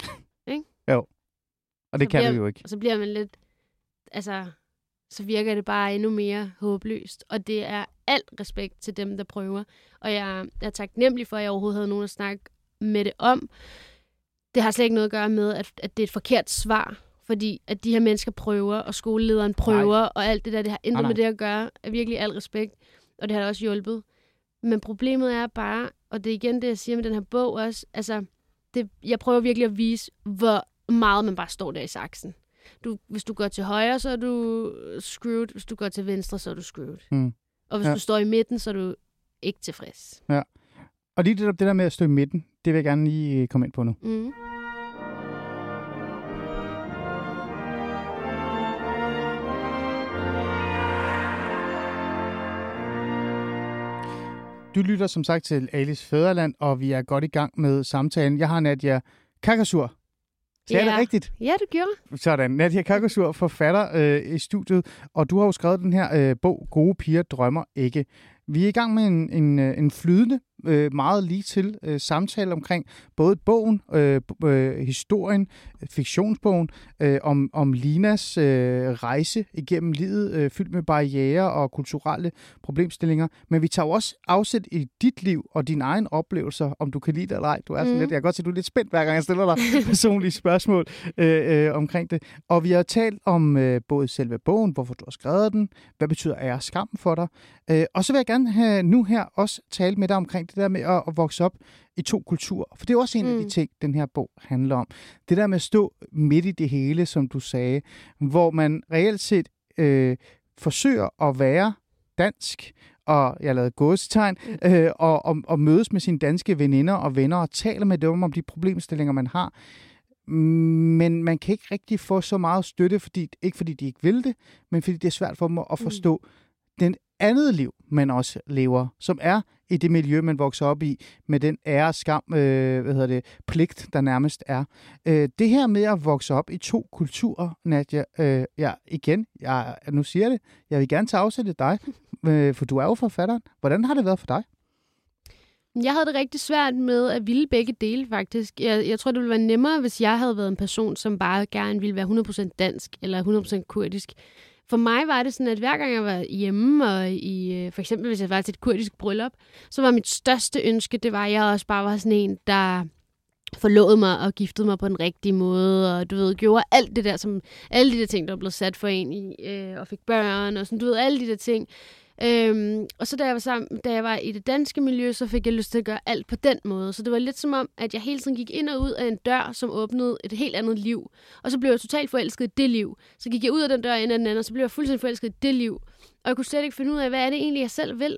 S4: (laughs)
S1: Og det
S4: Så
S1: kan
S4: bliver-
S1: du jo ikke.
S4: Og så bliver man lidt... Altså, så virker det bare endnu mere håbløst. Og det er alt respekt til dem, der prøver. Og jeg er taknemmelig for, at jeg overhovedet havde nogen at snakke med det om. Det har slet ikke noget at gøre med, at, at det er et forkert svar. Fordi at de her mennesker prøver, og skolelederen prøver, Nej. og alt det der, det har intet
S1: Nej,
S4: med
S1: nej.
S4: det at gøre. Er virkelig al respekt. Og det har også hjulpet. Men problemet er bare, og det er igen det, jeg siger med den her bog også, altså, det, jeg prøver virkelig at vise, hvor meget man bare står der i saksen. Du, hvis du går til højre, så er du screwed. Hvis du går til venstre, så er du screwed.
S1: Mm.
S4: Og hvis
S1: Ja.
S4: ja. du står i midten, så er du ikke tilfreds.
S1: Og lige det, der, det der med at stå i midten, det vil jeg gerne lige øh, komme ind på nu.
S4: Mm.
S1: Du lytter som sagt til Alice Fæderland, og vi er godt i gang med samtalen. Jeg har Nadia Kakasur. Sagde jeg
S4: Ja.
S1: det rigtigt?
S4: Ja, du gjorde.
S1: Sådan. Nadia Kakasur, forfatter øh, i studiet, og du har jo skrevet den her øh, bog, Gode piger drømmer ikke. Vi er i gang med en, en, øh, en flydende, øh, meget lige til øh, samtale omkring både bogen, øh, øh, historien, øh, fiktionsbogen, øh, om, om Linas øh, rejse igennem livet, øh, fyldt med barriere og kulturelle problemstillinger. Men vi tager jo også afsæt i dit liv og dine egne oplevelser, om du kan lide det eller ej. Du er sådan
S4: Mhm.
S1: lidt, jeg kan godt se, du er lidt spændt, hver gang jeg stiller dig (laughs) personlige spørgsmål øh, øh, omkring det. Og vi har talt om øh, både selve bogen, hvorfor du har skrevet den, hvad betyder ære skam for dig. Øh, og så vil jeg gerne have nu her også tale med dig omkring det der med at, at vokse op i to kulturer. For det er også en mm. af de
S4: Mm.
S1: ting, den her bog handler om. Det der med at stå midt i det hele, som du sagde, hvor man reelt set øh, forsøger at være dansk, og jeg lavede gåsetegn, øh, og, og, og mødes med sine danske veninder og venner og taler med dem om de problemstillinger, man har. Men man kan ikke rigtig få så meget støtte, fordi, ikke fordi de ikke vil det, men fordi det er svært for dem at forstå mm den andet liv, man også lever, som er i det miljø, man vokser op i, med den ære, skam, øh, hvad hedder det, pligt, der nærmest er. Øh, det her med at vokse op i to kulturer, Nadia, øh, ja, igen, jeg, nu siger jeg det, jeg vil gerne tage afsæt i dig, (laughs) øh, for du er jo forfatteren. Hvordan har det været for dig?
S4: Jeg havde det rigtig svært med at ville begge dele, faktisk. Jeg, jeg tror, det ville være nemmere, hvis jeg havde været en person, som bare gerne ville være 100% dansk eller 100% kurdisk. For mig var det sådan, at hver gang jeg var hjemme, og i, øh, for eksempel hvis jeg var til et kurdisk bryllup, så var mit største ønske, det var, at jeg også bare var sådan en, der forlovede mig og giftede mig på den rigtige måde, og du ved, gjorde alt det der, som alle de der ting, der blev sat for en i, øh, og fik børn, og sådan, du ved, alle de der ting. Øhm, og så da jeg, var sammen, da jeg var i det danske miljø, så fik jeg lyst til at gøre alt på den måde. Så det var lidt som om, at jeg hele tiden gik ind og ud af en dør, som åbnede et helt andet liv. Og så blev jeg totalt forelsket i det liv. Så gik jeg ud af den dør ind ad den anden, og så blev jeg fuldstændig forelsket i det liv. Og jeg kunne slet ikke finde ud af, hvad er det egentlig, jeg selv vil.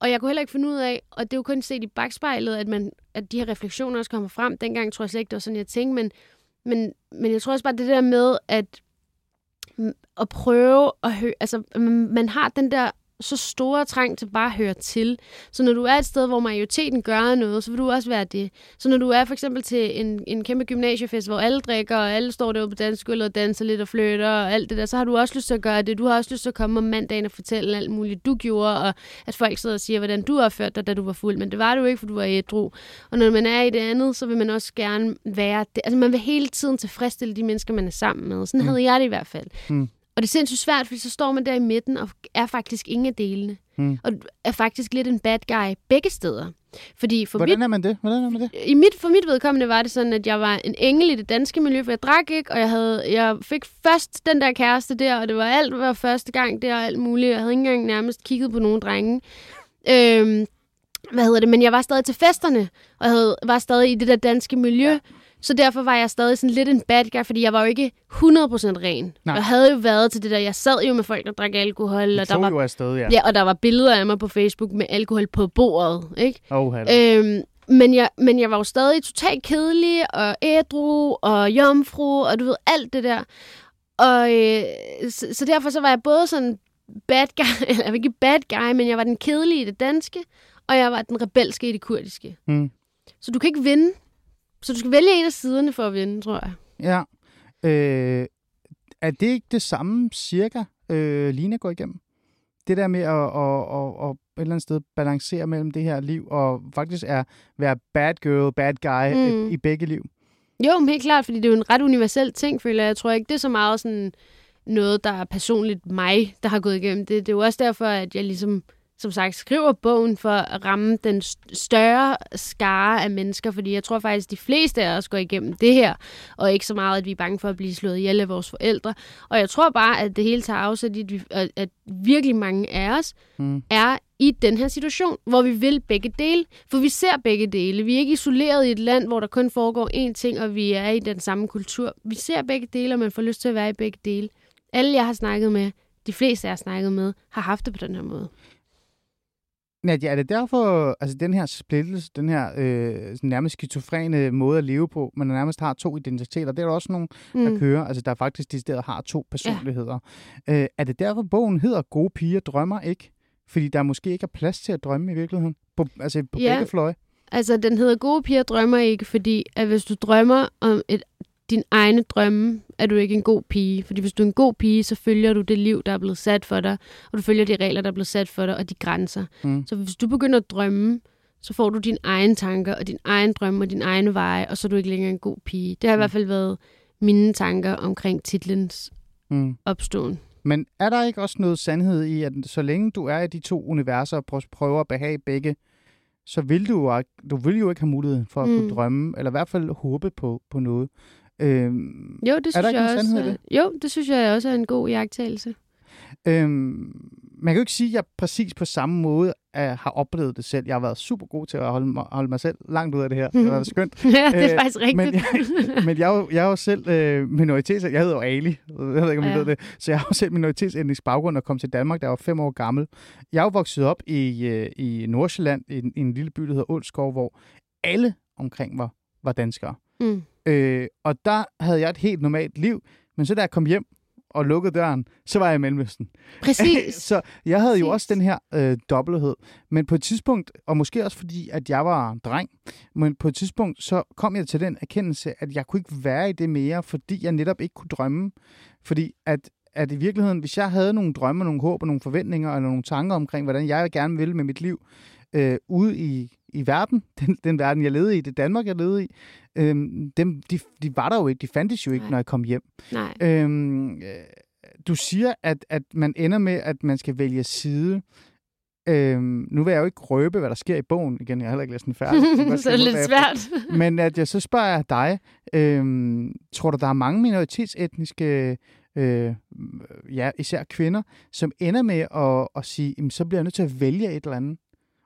S4: Og jeg kunne heller ikke finde ud af, og det er jo kun set i bagspejlet, at, man, at de her refleksioner også kommer frem. Dengang tror jeg slet ikke, det var sådan, jeg tænkte, men, men, men jeg tror også bare, det der med, at, mm, at prøve at høre, altså man man har den der så store trang til bare at høre til. Så når du er et sted, hvor majoriteten gør noget, så vil du også være det. Så når du er for eksempel til en, en kæmpe gymnasiefest, hvor alle drikker, og alle står derude på dansegulvet og danser lidt og flytter og alt det der, så har du også lyst til at gøre det. Du har også lyst til at komme om mandagen og fortælle alt muligt, du gjorde, og at folk sidder og siger, hvordan du opførte dig, da du var fuld. Men det var du ikke, for du var ædru. Og når man er i det andet, så vil man også gerne være det. Altså man vil hele tiden tilfredsstille de mennesker, man er sammen med. Sådan mm. havde jeg det i hvert fald.
S1: Mm.
S4: Og det er sindssygt svært, fordi så står man der i midten og er faktisk ingen af delene.
S1: Mm.
S4: Og er faktisk lidt en bad guy begge steder. Fordi for
S1: Hvordan
S4: mit,
S1: er man det? Hvordan er man det?
S4: i mit, for mit vedkommende var det sådan, at jeg var en engel i det danske miljø, for jeg drak ikke, og jeg, havde, jeg fik først den der kæreste der, og det var alt var første gang der og alt muligt. Jeg havde ikke engang nærmest kigget på nogen drenge. Øhm, hvad hedder det? Men jeg var stadig til festerne, og jeg havde, var stadig i det der danske miljø. Så derfor var jeg stadig sådan lidt en bad guy, fordi jeg var jo ikke 100% ren.
S1: Nej.
S4: Jeg havde jo været til det der, jeg sad jo med folk, der drak alkohol,
S1: Du
S4: og der var
S1: jo afsted, ja.
S4: Ja, og der var billeder af mig på Facebook med alkohol på bordet, ikke?
S1: Oh,
S4: Øhm, men, jeg, men jeg var jo stadig totalt kedelig og ædru og jomfru og du ved, alt det der. Og øh, så, så derfor så var jeg både sådan bad guy, (laughs) eller ikke bad guy, men jeg var den kedelige i det danske, og jeg var den rebelske i det kurdiske.
S1: Mm.
S4: Så du kan ikke vinde. Så du skal vælge en af siderne for at vinde, tror jeg.
S1: Ja. Øh, er det ikke det samme cirka, øh, Lina går igennem? Det der med at, at, at, at, et eller andet sted balancere mellem det her liv, og faktisk er være bad girl, bad guy mm. I, i begge liv.
S4: Jo, men helt klart, fordi det er jo en ret universel ting, føler jeg. Jeg tror ikke, det er så meget sådan noget, der er personligt mig, der har gået igennem det. Det er jo også derfor, at jeg ligesom, som sagt, skriver bogen for at ramme den st- større skare af mennesker, fordi jeg tror faktisk, de fleste af os går igennem det her, og ikke så meget, at vi er bange for at blive slået ihjel af vores forældre. Og jeg tror bare, at det hele tager afsæt i, at vi- at virkelig mange af os
S1: Mm.
S4: er i den her situation, hvor vi vil begge dele. For vi ser begge dele. Vi er ikke isoleret i et land, hvor der kun foregår én ting, og vi er i den samme kultur. Vi ser begge dele, og man får lyst til at være i begge dele. Alle, jeg har snakket med, de fleste, jeg har snakket med, har haft det på den her måde.
S1: Nadia, er det derfor, altså den her splittelse, den her øh, nærmest skizofrene måde at leve på, man nærmest har to identiteter, det er der også nogen, der
S4: Mm.
S1: kører, altså der faktisk decideret har to personligheder. Ja. Øh, er det derfor, bogen hedder Gode piger drømmer ikke? Fordi der måske ikke er plads til at drømme i virkeligheden? På, altså på
S4: Ja.
S1: begge fløje?
S4: Altså, den hedder Gode piger drømmer ikke, fordi at hvis du drømmer om et, din egne drømme, er du ikke en god pige. Fordi hvis du er en god pige, så følger du det liv, der er blevet sat for dig, og du følger de regler, der er blevet sat for dig, og de grænser.
S1: Mm.
S4: Så hvis du begynder at drømme, så får du dine egne tanker, og din egen drømme, og din egne veje, og så er du ikke længere en god pige. Det har i
S1: Mm.
S4: hvert fald været mine tanker omkring titlens
S1: Mm.
S4: opståen.
S1: Men er der ikke også noget sandhed i, at så længe du er i de to universer og prø- prøver at behage begge, så vil du, du vil jo ikke have mulighed for at mm. kunne
S4: Mm.
S1: drømme, eller i hvert fald håbe på, på noget. Øhm,
S4: Jo, det synes
S1: der ikke
S4: jeg også.
S1: sandhed
S4: er- Jo, det synes jeg også er en god iagttagelse.
S1: Øhm, man kan jo ikke sige, at jeg præcis på samme måde er, har oplevet det selv. Jeg har været super god til at holde mig, holde mig selv langt ud af det her. Det har været skønt. (laughs)
S4: ja, det er
S1: Øh,
S4: faktisk rigtigt.
S1: Men jeg, (laughs) men jeg, er jo, jeg er jo selv øh, minoritets... Jeg hedder jo Ali. Jeg ved ikke, om
S4: Ja.
S1: ved det. Så jeg har jo selv minoritetsetnisk baggrund og kom til Danmark, da jeg var fem år gammel. Jeg er jo vokset op i, øh, i Nordsjælland, i, en- i en lille by, der hedder Ålskov, hvor alle omkring var, var danskere.
S4: mm.
S1: Øh, og der havde jeg et helt normalt liv. Men så da jeg kom hjem og lukkede døren, så var jeg i Mellemøsten.
S4: Præcis. (laughs)
S1: så jeg havde jo
S4: Præcis.
S1: også den her øh, dobbelthed. Men på et tidspunkt, og måske også fordi, at jeg var dreng, men på et tidspunkt, så kom jeg til den erkendelse, at jeg kunne ikke være i det mere, fordi jeg netop ikke kunne drømme. Fordi at, at i virkeligheden, hvis jeg havde nogle drømme, nogle håb og nogle forventninger, eller nogle tanker omkring, hvordan jeg gerne ville med mit liv, øh, ude i, i verden, (laughs) den, den verden, jeg levede i, det Danmark, jeg levede i, øh, dem, de, de var der jo ikke, de fandtes jo ikke,
S4: Nej.
S1: når jeg kom hjem.
S4: Nej.
S1: Øhm, øh, du siger, at, at man ender med, at man skal vælge side. Øhm, nu vil jeg jo ikke røbe, hvad der sker i bogen. Igen, jeg har heller ikke læst den færdig. (laughs)
S4: Så er det lidt svært.
S1: Men at jeg så spørger jeg dig, øhm, tror du, der er mange minoritetsetniske, øh, ja, især kvinder, som ender med at, at sige, jamen, så bliver jeg nødt til at vælge et eller andet?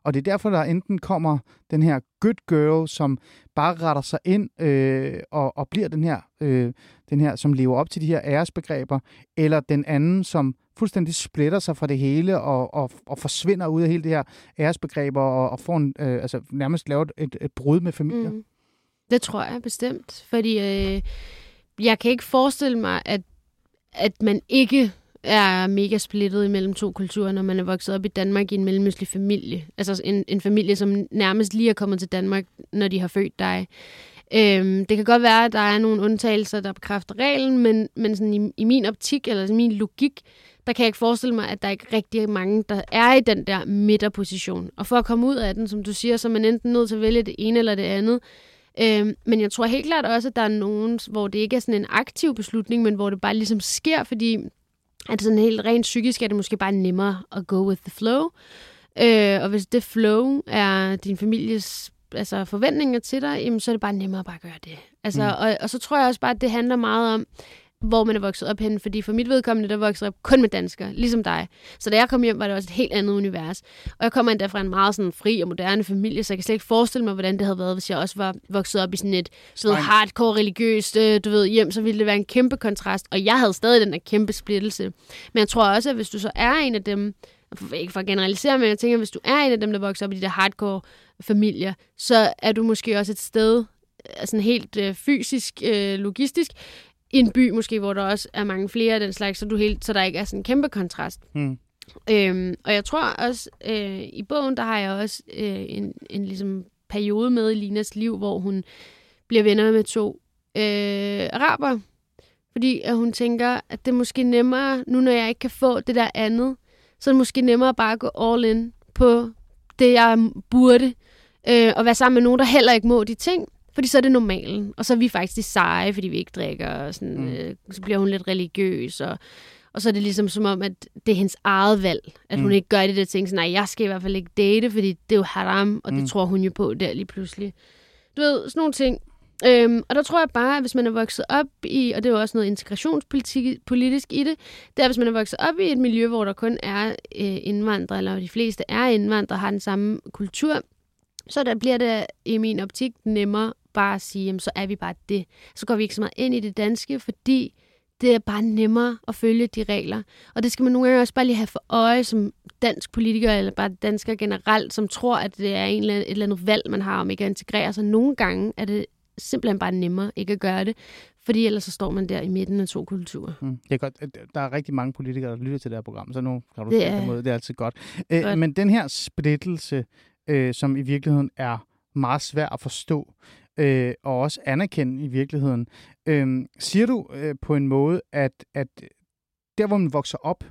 S1: Og det er derfor, der enten kommer den her good girl, som bare retter sig ind øh, og, og bliver den her, øh, den her, som lever op til de her æresbegreber, eller den anden, som fuldstændig splitter sig fra det hele og, og, og forsvinder ud af hele det her æresbegreber og, og får en, øh, altså nærmest lavet et, et brud med familier. Mm.
S4: Det tror jeg bestemt, fordi øh, jeg kan ikke forestille mig, at, at man ikke er mega splittet imellem to kulturer, når man er vokset op i Danmark i en mellemøstlig familie. Altså en, en familie, som nærmest lige er kommet til Danmark, når de har født dig. Øhm, det kan godt være, at der er nogle undtagelser, der bekræfter reglen, men, men sådan i, i min optik, eller i min logik, der kan jeg ikke forestille mig, at der ikke er rigtig mange, der er i den der midterposition. Og for at komme ud af den, som du siger, så er man enten nødt til at vælge det ene eller det andet. Øhm, men jeg tror helt klart også, at der er nogen, hvor det ikke er sådan en aktiv beslutning, men hvor det bare ligesom sker, fordi at sådan helt rent psykisk er det måske bare nemmere at go with the flow. Øh, og hvis det flow er din families altså, forventninger til dig, jamen, så er det bare nemmere at bare gøre det. Altså,
S1: Mm.
S4: og, og så tror jeg også bare, at det handler meget om, hvor man er vokset op henne. Fordi for mit vedkommende, der voksede op kun med danskere, ligesom dig. Så da jeg kom hjem, var det også et helt andet univers. Og jeg kommer endda fra en meget sådan fri og moderne familie, så jeg kan slet ikke forestille mig, hvordan det havde været, hvis jeg også var vokset op i sådan et du ved, hardcore religiøst øh, du ved, hjem, så ville det være en kæmpe kontrast. Og jeg havde stadig den der kæmpe splittelse. Men jeg tror også, at hvis du så er en af dem, ikke for at generalisere, men jeg tænker, hvis du er en af dem, der vokser op i de der hardcore familier, så er du måske også et sted, øh, sådan helt øh, fysisk, øh, logistisk, i en by måske, hvor der også er mange flere af den slags, så, du helt, så der ikke er sådan en kæmpe kontrast.
S1: Mm.
S4: Øhm, og jeg tror også, øh, i bogen, der har jeg også øh, en, en ligesom periode med i Linas liv, hvor hun bliver venner med to øh, araber. Fordi at hun tænker, at det er måske nemmere, nu når jeg ikke kan få det der andet, så er det måske nemmere bare at gå all in på det, jeg burde, øh, og være sammen med nogen, der heller ikke må de ting. Fordi så er det normalen. Og så er vi faktisk de seje, fordi vi ikke drikker. Og sådan, mm. øh, så bliver hun lidt religiøs. Og, og så er det ligesom som om, at det er hendes eget valg. At mm. hun ikke gør det der ting. Så nej, jeg skal i hvert fald ikke date, fordi det er jo haram. Og mm. det tror hun jo på der lige pludselig. Du ved, sådan nogle ting. Øhm, og der tror jeg bare, at hvis man er vokset op i, og det er jo også noget integrationspolitisk i det, det er, hvis man er vokset op i et miljø, hvor der kun er øh, indvandrere, eller de fleste er indvandrere, har den samme kultur, så der bliver det i min optik nemmere bare at sige, jamen, så er vi bare det. Så går vi ikke så meget ind i det danske, fordi det er bare nemmere at følge de regler. Og det skal man nogle gange også bare lige have for øje som dansk politiker, eller bare dansker generelt, som tror, at det er en eller anden, et eller andet valg, man har om ikke at integrere sig. Nogle gange er det simpelthen bare nemmere ikke at gøre det, fordi ellers så står man der i midten af to kulturer.
S1: Mm. Det er godt. Der er rigtig mange politikere, der lytter til det her program, så nu kan du det er, måde. Det er altid godt. Øh, godt. men den her splittelse, øh, som i virkeligheden er meget svær at forstå, øh, og også anerkende i virkeligheden. Øh, siger du øh, på en måde, at, at der, hvor man vokser op,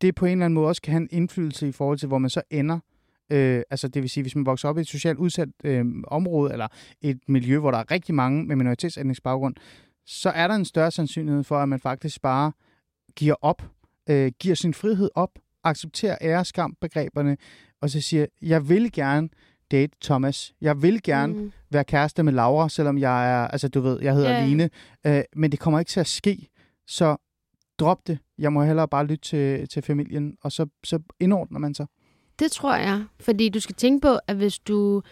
S1: det på en eller anden måde også kan have en indflydelse i forhold til, hvor man så ender? Øh, altså det vil sige, hvis man vokser op i et socialt udsat øh, område, eller et miljø, hvor der er rigtig mange med minoritetsætningsbaggrund, så er der en større sandsynlighed for, at man faktisk bare giver op, øh, giver sin frihed op, accepterer æreskam-begreberne, og så siger, jeg vil gerne date Thomas. Jeg vil gerne mm. være kæreste med Laura, selvom jeg er, altså du ved, jeg hedder yeah. Line. Øh, men det kommer ikke til at ske. Så drop det. Jeg må hellere bare lytte til, til familien, og så, så indordner man sig.
S4: Det tror jeg, fordi du skal tænke på, at hvis du,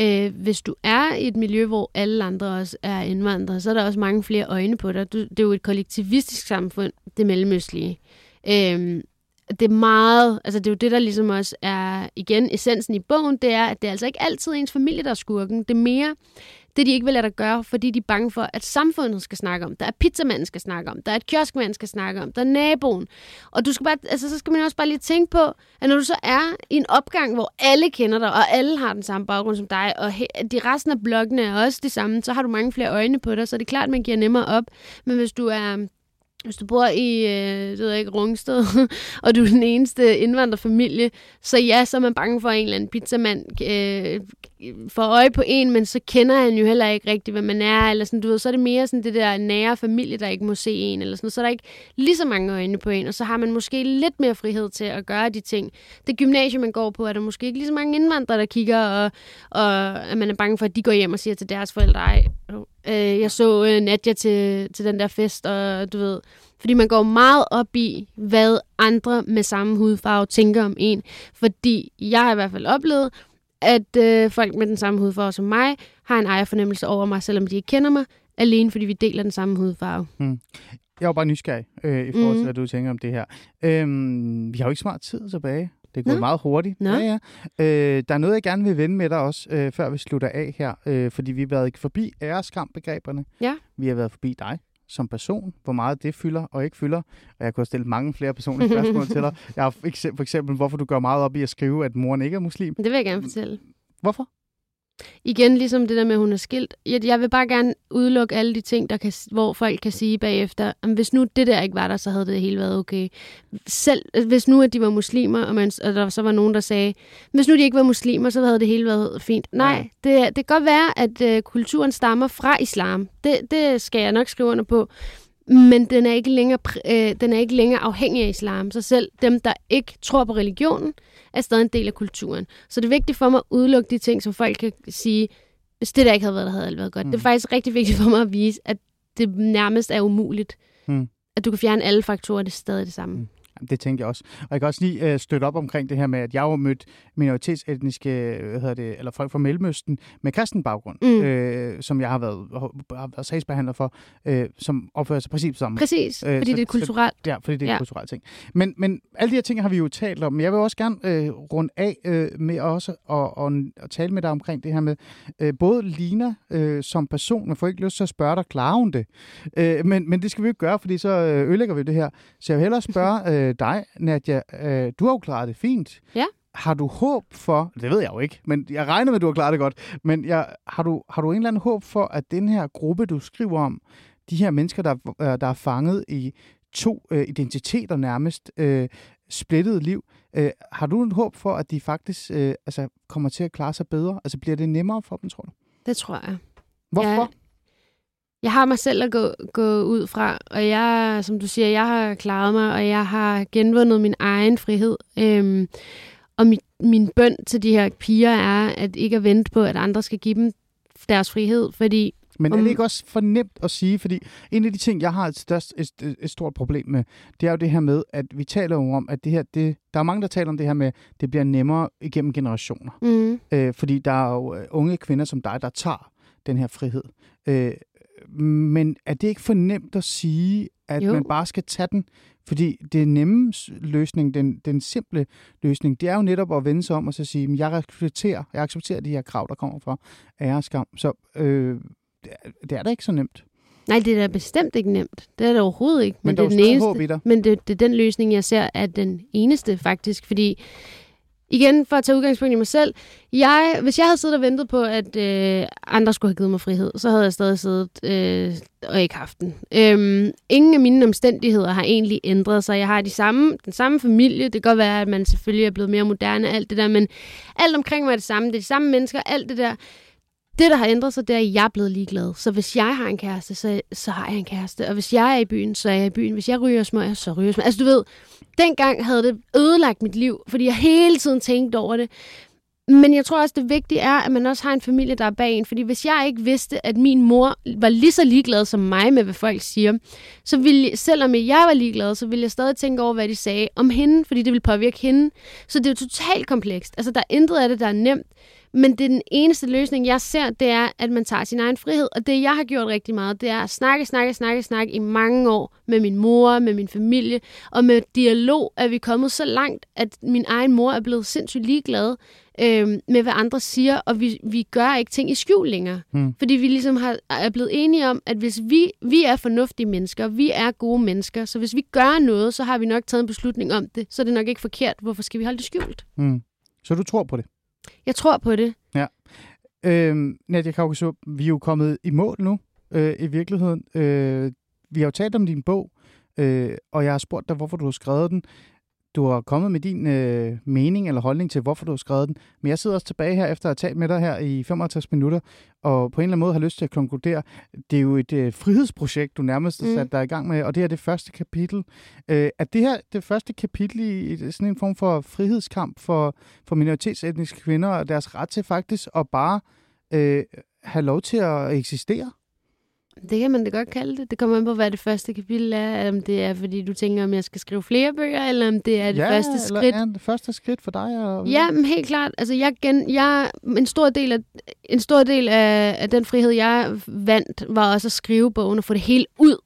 S4: øh, hvis du er i et miljø, hvor alle andre også er indvandrere, så er der også mange flere øjne på dig. Du, det er jo et kollektivistisk samfund, det mellemøstlige. Øh, det er meget, altså det er jo det, der ligesom også er, igen, essensen i bogen, det er, at det er altså ikke altid ens familie, der er skurken. Det er mere det, de ikke vil lade dig gøre, fordi de er bange for, at samfundet skal snakke om, der er pizzamanden skal snakke om, der er et kioskmand skal snakke om, der er naboen. Og du skal bare, altså, så skal man også bare lige tænke på, at når du så er i en opgang, hvor alle kender dig, og alle har den samme baggrund som dig, og de resten af blokkene er også det samme, så har du mange flere øjne på dig, så det er klart, man giver nemmere op. Men hvis du er hvis du bor i, øh, det ved jeg ikke, Rungsted, (laughs) og du er den eneste indvandrerfamilie, så ja, så er man bange for, at en eller anden pizzamand øh, får øje på en, men så kender han jo heller ikke rigtigt, hvad man er, eller sådan, du ved, så er det mere sådan det der nære familie, der ikke må se en, eller sådan så er der ikke lige så mange øjne på en, og så har man måske lidt mere frihed til at gøre de ting. Det gymnasium, man går på, er der måske ikke lige så mange indvandrere, der kigger, og, og at man er bange for, at de går hjem og siger til deres forældre, ej, øh, jeg så øh, Nadia til, til den der fest, og du ved, fordi man går meget op i, hvad andre med samme hudfarve tænker om en. Fordi jeg har i hvert fald oplevet, at øh, folk med den samme hudfarve som mig har en ejerfornemmelse over mig, selvom de ikke kender mig, alene fordi vi deler den samme hudfarve.
S1: Hmm. Jeg var bare nysgerrig øh, i forhold til, mm. hvad du tænker om det her. Øhm, vi har jo ikke så meget tid tilbage. Det går meget hurtigt.
S4: Nå.
S1: Ja, ja. Øh, der er noget, jeg gerne vil vende med dig også, øh, før vi slutter af her. Øh, fordi vi har været forbi æreskam-begreberne.
S4: Ja.
S1: Vi har været forbi dig som person, hvor meget det fylder og ikke fylder. Og jeg kunne have stillet mange flere personlige spørgsmål til dig. (laughs) Jeg har for eksempel, hvorfor du gør meget op i at skrive, at moren ikke er muslim.
S4: Det vil jeg gerne fortælle.
S1: Hvorfor?
S4: Igen, ligesom det der med, at hun er skilt. Jeg, jeg vil bare gerne udelukke alle de ting, der kan, hvor folk kan sige bagefter, at hvis nu det der ikke var der, så havde det hele været okay. Selv hvis nu, at de var muslimer, og, man, og der så var nogen, der sagde, hvis nu de ikke var muslimer, så havde det hele været fint. Nej, det, det kan godt være, at uh, kulturen stammer fra islam. Det, det skal jeg nok skrive under på. Men den er, ikke længere, øh, den er ikke længere afhængig af islam. Så selv dem, der ikke tror på religionen, er stadig en del af kulturen. Så det er vigtigt for mig at udelukke de ting, som folk kan sige, hvis det der ikke havde været, der havde alt været godt. Mm. Det er mm. faktisk rigtig vigtigt for mig at vise, at det nærmest er umuligt. Mm. At du kan fjerne alle faktorer, det er stadig det samme. Mm.
S1: Det tænker jeg også. Og jeg kan også lige øh, støtte op omkring det her med, at jeg har mødt minoritetsetniske, hvad hedder det, eller folk fra Mellemøsten med kristen baggrund,
S4: Mm.
S1: øh, som jeg har været, har været sagsbehandler for, øh, som opfører sig præcis på samme måde.
S4: Præcis,
S1: Øh,
S4: fordi
S1: så-
S4: det er kulturelt.
S1: Ja, fordi det er ja. En kulturel ting. Men, men alle de her ting har vi jo talt om, men jeg vil også gerne øh, runde af øh, med også at, at, at tale med dig omkring det her med øh, både Lina øh, som person, man får ikke lyst til at spørge dig, klarer hun det? Øh, men, men det skal vi jo ikke gøre, fordi så øh, ødelægger vi det her. Så jeg vil hellere spørge (laughs) øh, dig, Nadia, øh, du har jo klaret det fint.
S4: Ja.
S1: Har du håb for, det ved jeg jo ikke, men jeg regner med, at du har klaret det godt, men jeg, har, du, har du en eller anden håb for, at den her gruppe, du skriver om, de her mennesker, der, øh, der er fanget i to øh, identiteter nærmest, øh, splittet liv. Øh, har du en håb for, at de faktisk øh, altså, kommer til at klare sig bedre? Altså bliver det nemmere for dem, tror du?
S4: Det tror jeg.
S1: Hvorfor?
S4: Jeg har mig selv at gå, gå ud fra, og jeg, som du siger, jeg har klaret mig, og jeg har genvundet min egen frihed. Øhm, og mit, min bøn til de her piger er, at ikke at vente på, at andre skal give dem deres frihed, fordi
S1: Men er det ikke også for nemt at sige? Fordi en af de ting, jeg har et, størst, et, et, et stort problem med, det er jo det her med, at vi taler jo om, at det her, det, der er mange, der taler om det her med, at det bliver nemmere igennem generationer.
S4: mm,
S1: Øh, fordi der er jo øh, unge kvinder som dig, der tager den her frihed. Øh, men er det ikke for nemt at sige, at jo. Man bare skal tage den? Fordi det nemme løsning, den, den simple løsning, det er jo netop at vende sig om og så sige, "Men jeg accepterer, jeg accepterer de her krav, der kommer fra ære og skam. Så øh, det er- det er da ikke så nemt.
S4: nej, det er da bestemt ikke nemt. Det er det overhovedet ikke.
S1: Men, men
S4: det er den eneste. Men det, det er den løsning, jeg ser er den eneste faktisk, fordi igen, for at tage udgangspunkt i mig selv, jeg, hvis jeg havde siddet og ventet på, at øh, andre skulle have givet mig frihed, så havde jeg stadig siddet øh, og ikke haft den. Øhm, ingen af mine omstændigheder har egentlig ændret sig. Jeg har de samme, den samme familie. Det kan godt være, at man selvfølgelig er blevet mere moderne, alt det der, men alt omkring mig er det samme. Det er de samme mennesker, alt det der. Det, der har ændret sig, det er, at jeg er blevet ligeglad. Så hvis jeg har en kæreste, så, så har jeg en kæreste. Og hvis jeg er i byen, så er jeg i byen. Hvis jeg ryger smøger, så ryger jeg smøger. Altså du ved, dengang havde det ødelagt mit liv, fordi jeg hele tiden tænkte over det. Men jeg tror også, det vigtige er, at man også har en familie, der er bag en. Fordi hvis jeg ikke vidste, at min mor var lige så ligeglad som mig med, hvad folk siger, så ville, selvom jeg var ligeglad, så ville jeg stadig tænke over, hvad de sagde om hende, fordi det ville påvirke hende. Så det er jo totalt komplekst. Altså, der er intet af det, der er nemt. Men det er den eneste løsning, jeg ser, det er, at man tager sin egen frihed. Og det, jeg har gjort rigtig meget, det er at snakke, snakke, snakke, snakke i mange år med min mor, med min familie. Og med dialog er vi kommet så langt, at min egen mor er blevet sindssygt ligeglad øh, med, hvad andre siger. Og vi, vi gør ikke ting i skjul længere.
S1: Hmm.
S4: Fordi vi ligesom har, er blevet enige om, at hvis vi, vi er fornuftige mennesker, vi er gode mennesker, så hvis vi gør noget, så har vi nok taget en beslutning om det. Så er det nok ikke forkert. Hvorfor skal vi holde det skjult?
S1: Mm. Så du tror på det?
S4: Jeg tror på det.
S1: Ja. Øh, Nadia Kaukasup, vi er jo kommet i mål nu, øh, i virkeligheden. Øh, vi har jo talt om din bog, øh, og jeg har spurgt dig, hvorfor du har skrevet den. Du har kommet med din øh, mening eller holdning til, hvorfor du har skrevet den. Men jeg sidder også tilbage her, efter at have talt med dig her i 55 minutter, og på en eller anden måde har lyst til at konkludere, det er jo et øh, frihedsprojekt, du nærmest har
S4: Mm.
S1: sat dig i gang med, og det er det første kapitel. Øh, er det her det første kapitel i i sådan en form for frihedskamp for, for minoritetsetniske kvinder og deres ret til faktisk at bare øh, have lov til at eksistere?
S4: Det kan man da godt kalde det. Det kommer an på, hvad det første kapitel er. Om det er, fordi du tænker, om jeg skal skrive flere bøger, eller om det er det
S1: ja,
S4: første
S1: eller
S4: skridt.
S1: er det første skridt for dig? Og,
S4: Ja, men helt klart. Altså, jeg gen, jeg, en stor del, af, en stor del af, af den frihed, jeg vandt, var også at skrive bogen og få det helt ud.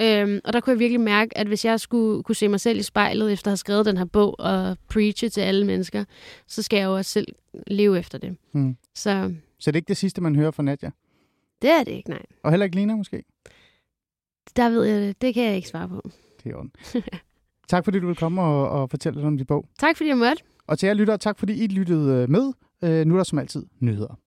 S4: Øhm, og der kunne jeg virkelig mærke, at hvis jeg skulle kunne se mig selv i spejlet, efter at have skrevet den her bog og preache til alle mennesker, så skal jeg jo også selv leve efter det.
S1: Hmm.
S4: Så
S1: Så det er ikke det sidste, man hører fra Nadia?
S4: Det er det ikke, nej.
S1: Og heller ikke Lina måske?
S4: Der ved jeg det. Det kan jeg ikke svare på.
S1: Det er ondt. (laughs) tak fordi du vil komme og, og fortælle lidt om din bog.
S4: Tak fordi jeg måtte.
S1: Og til jer lyttere, tak fordi I lyttede øh, med. Øh, nu er der som altid nyheder.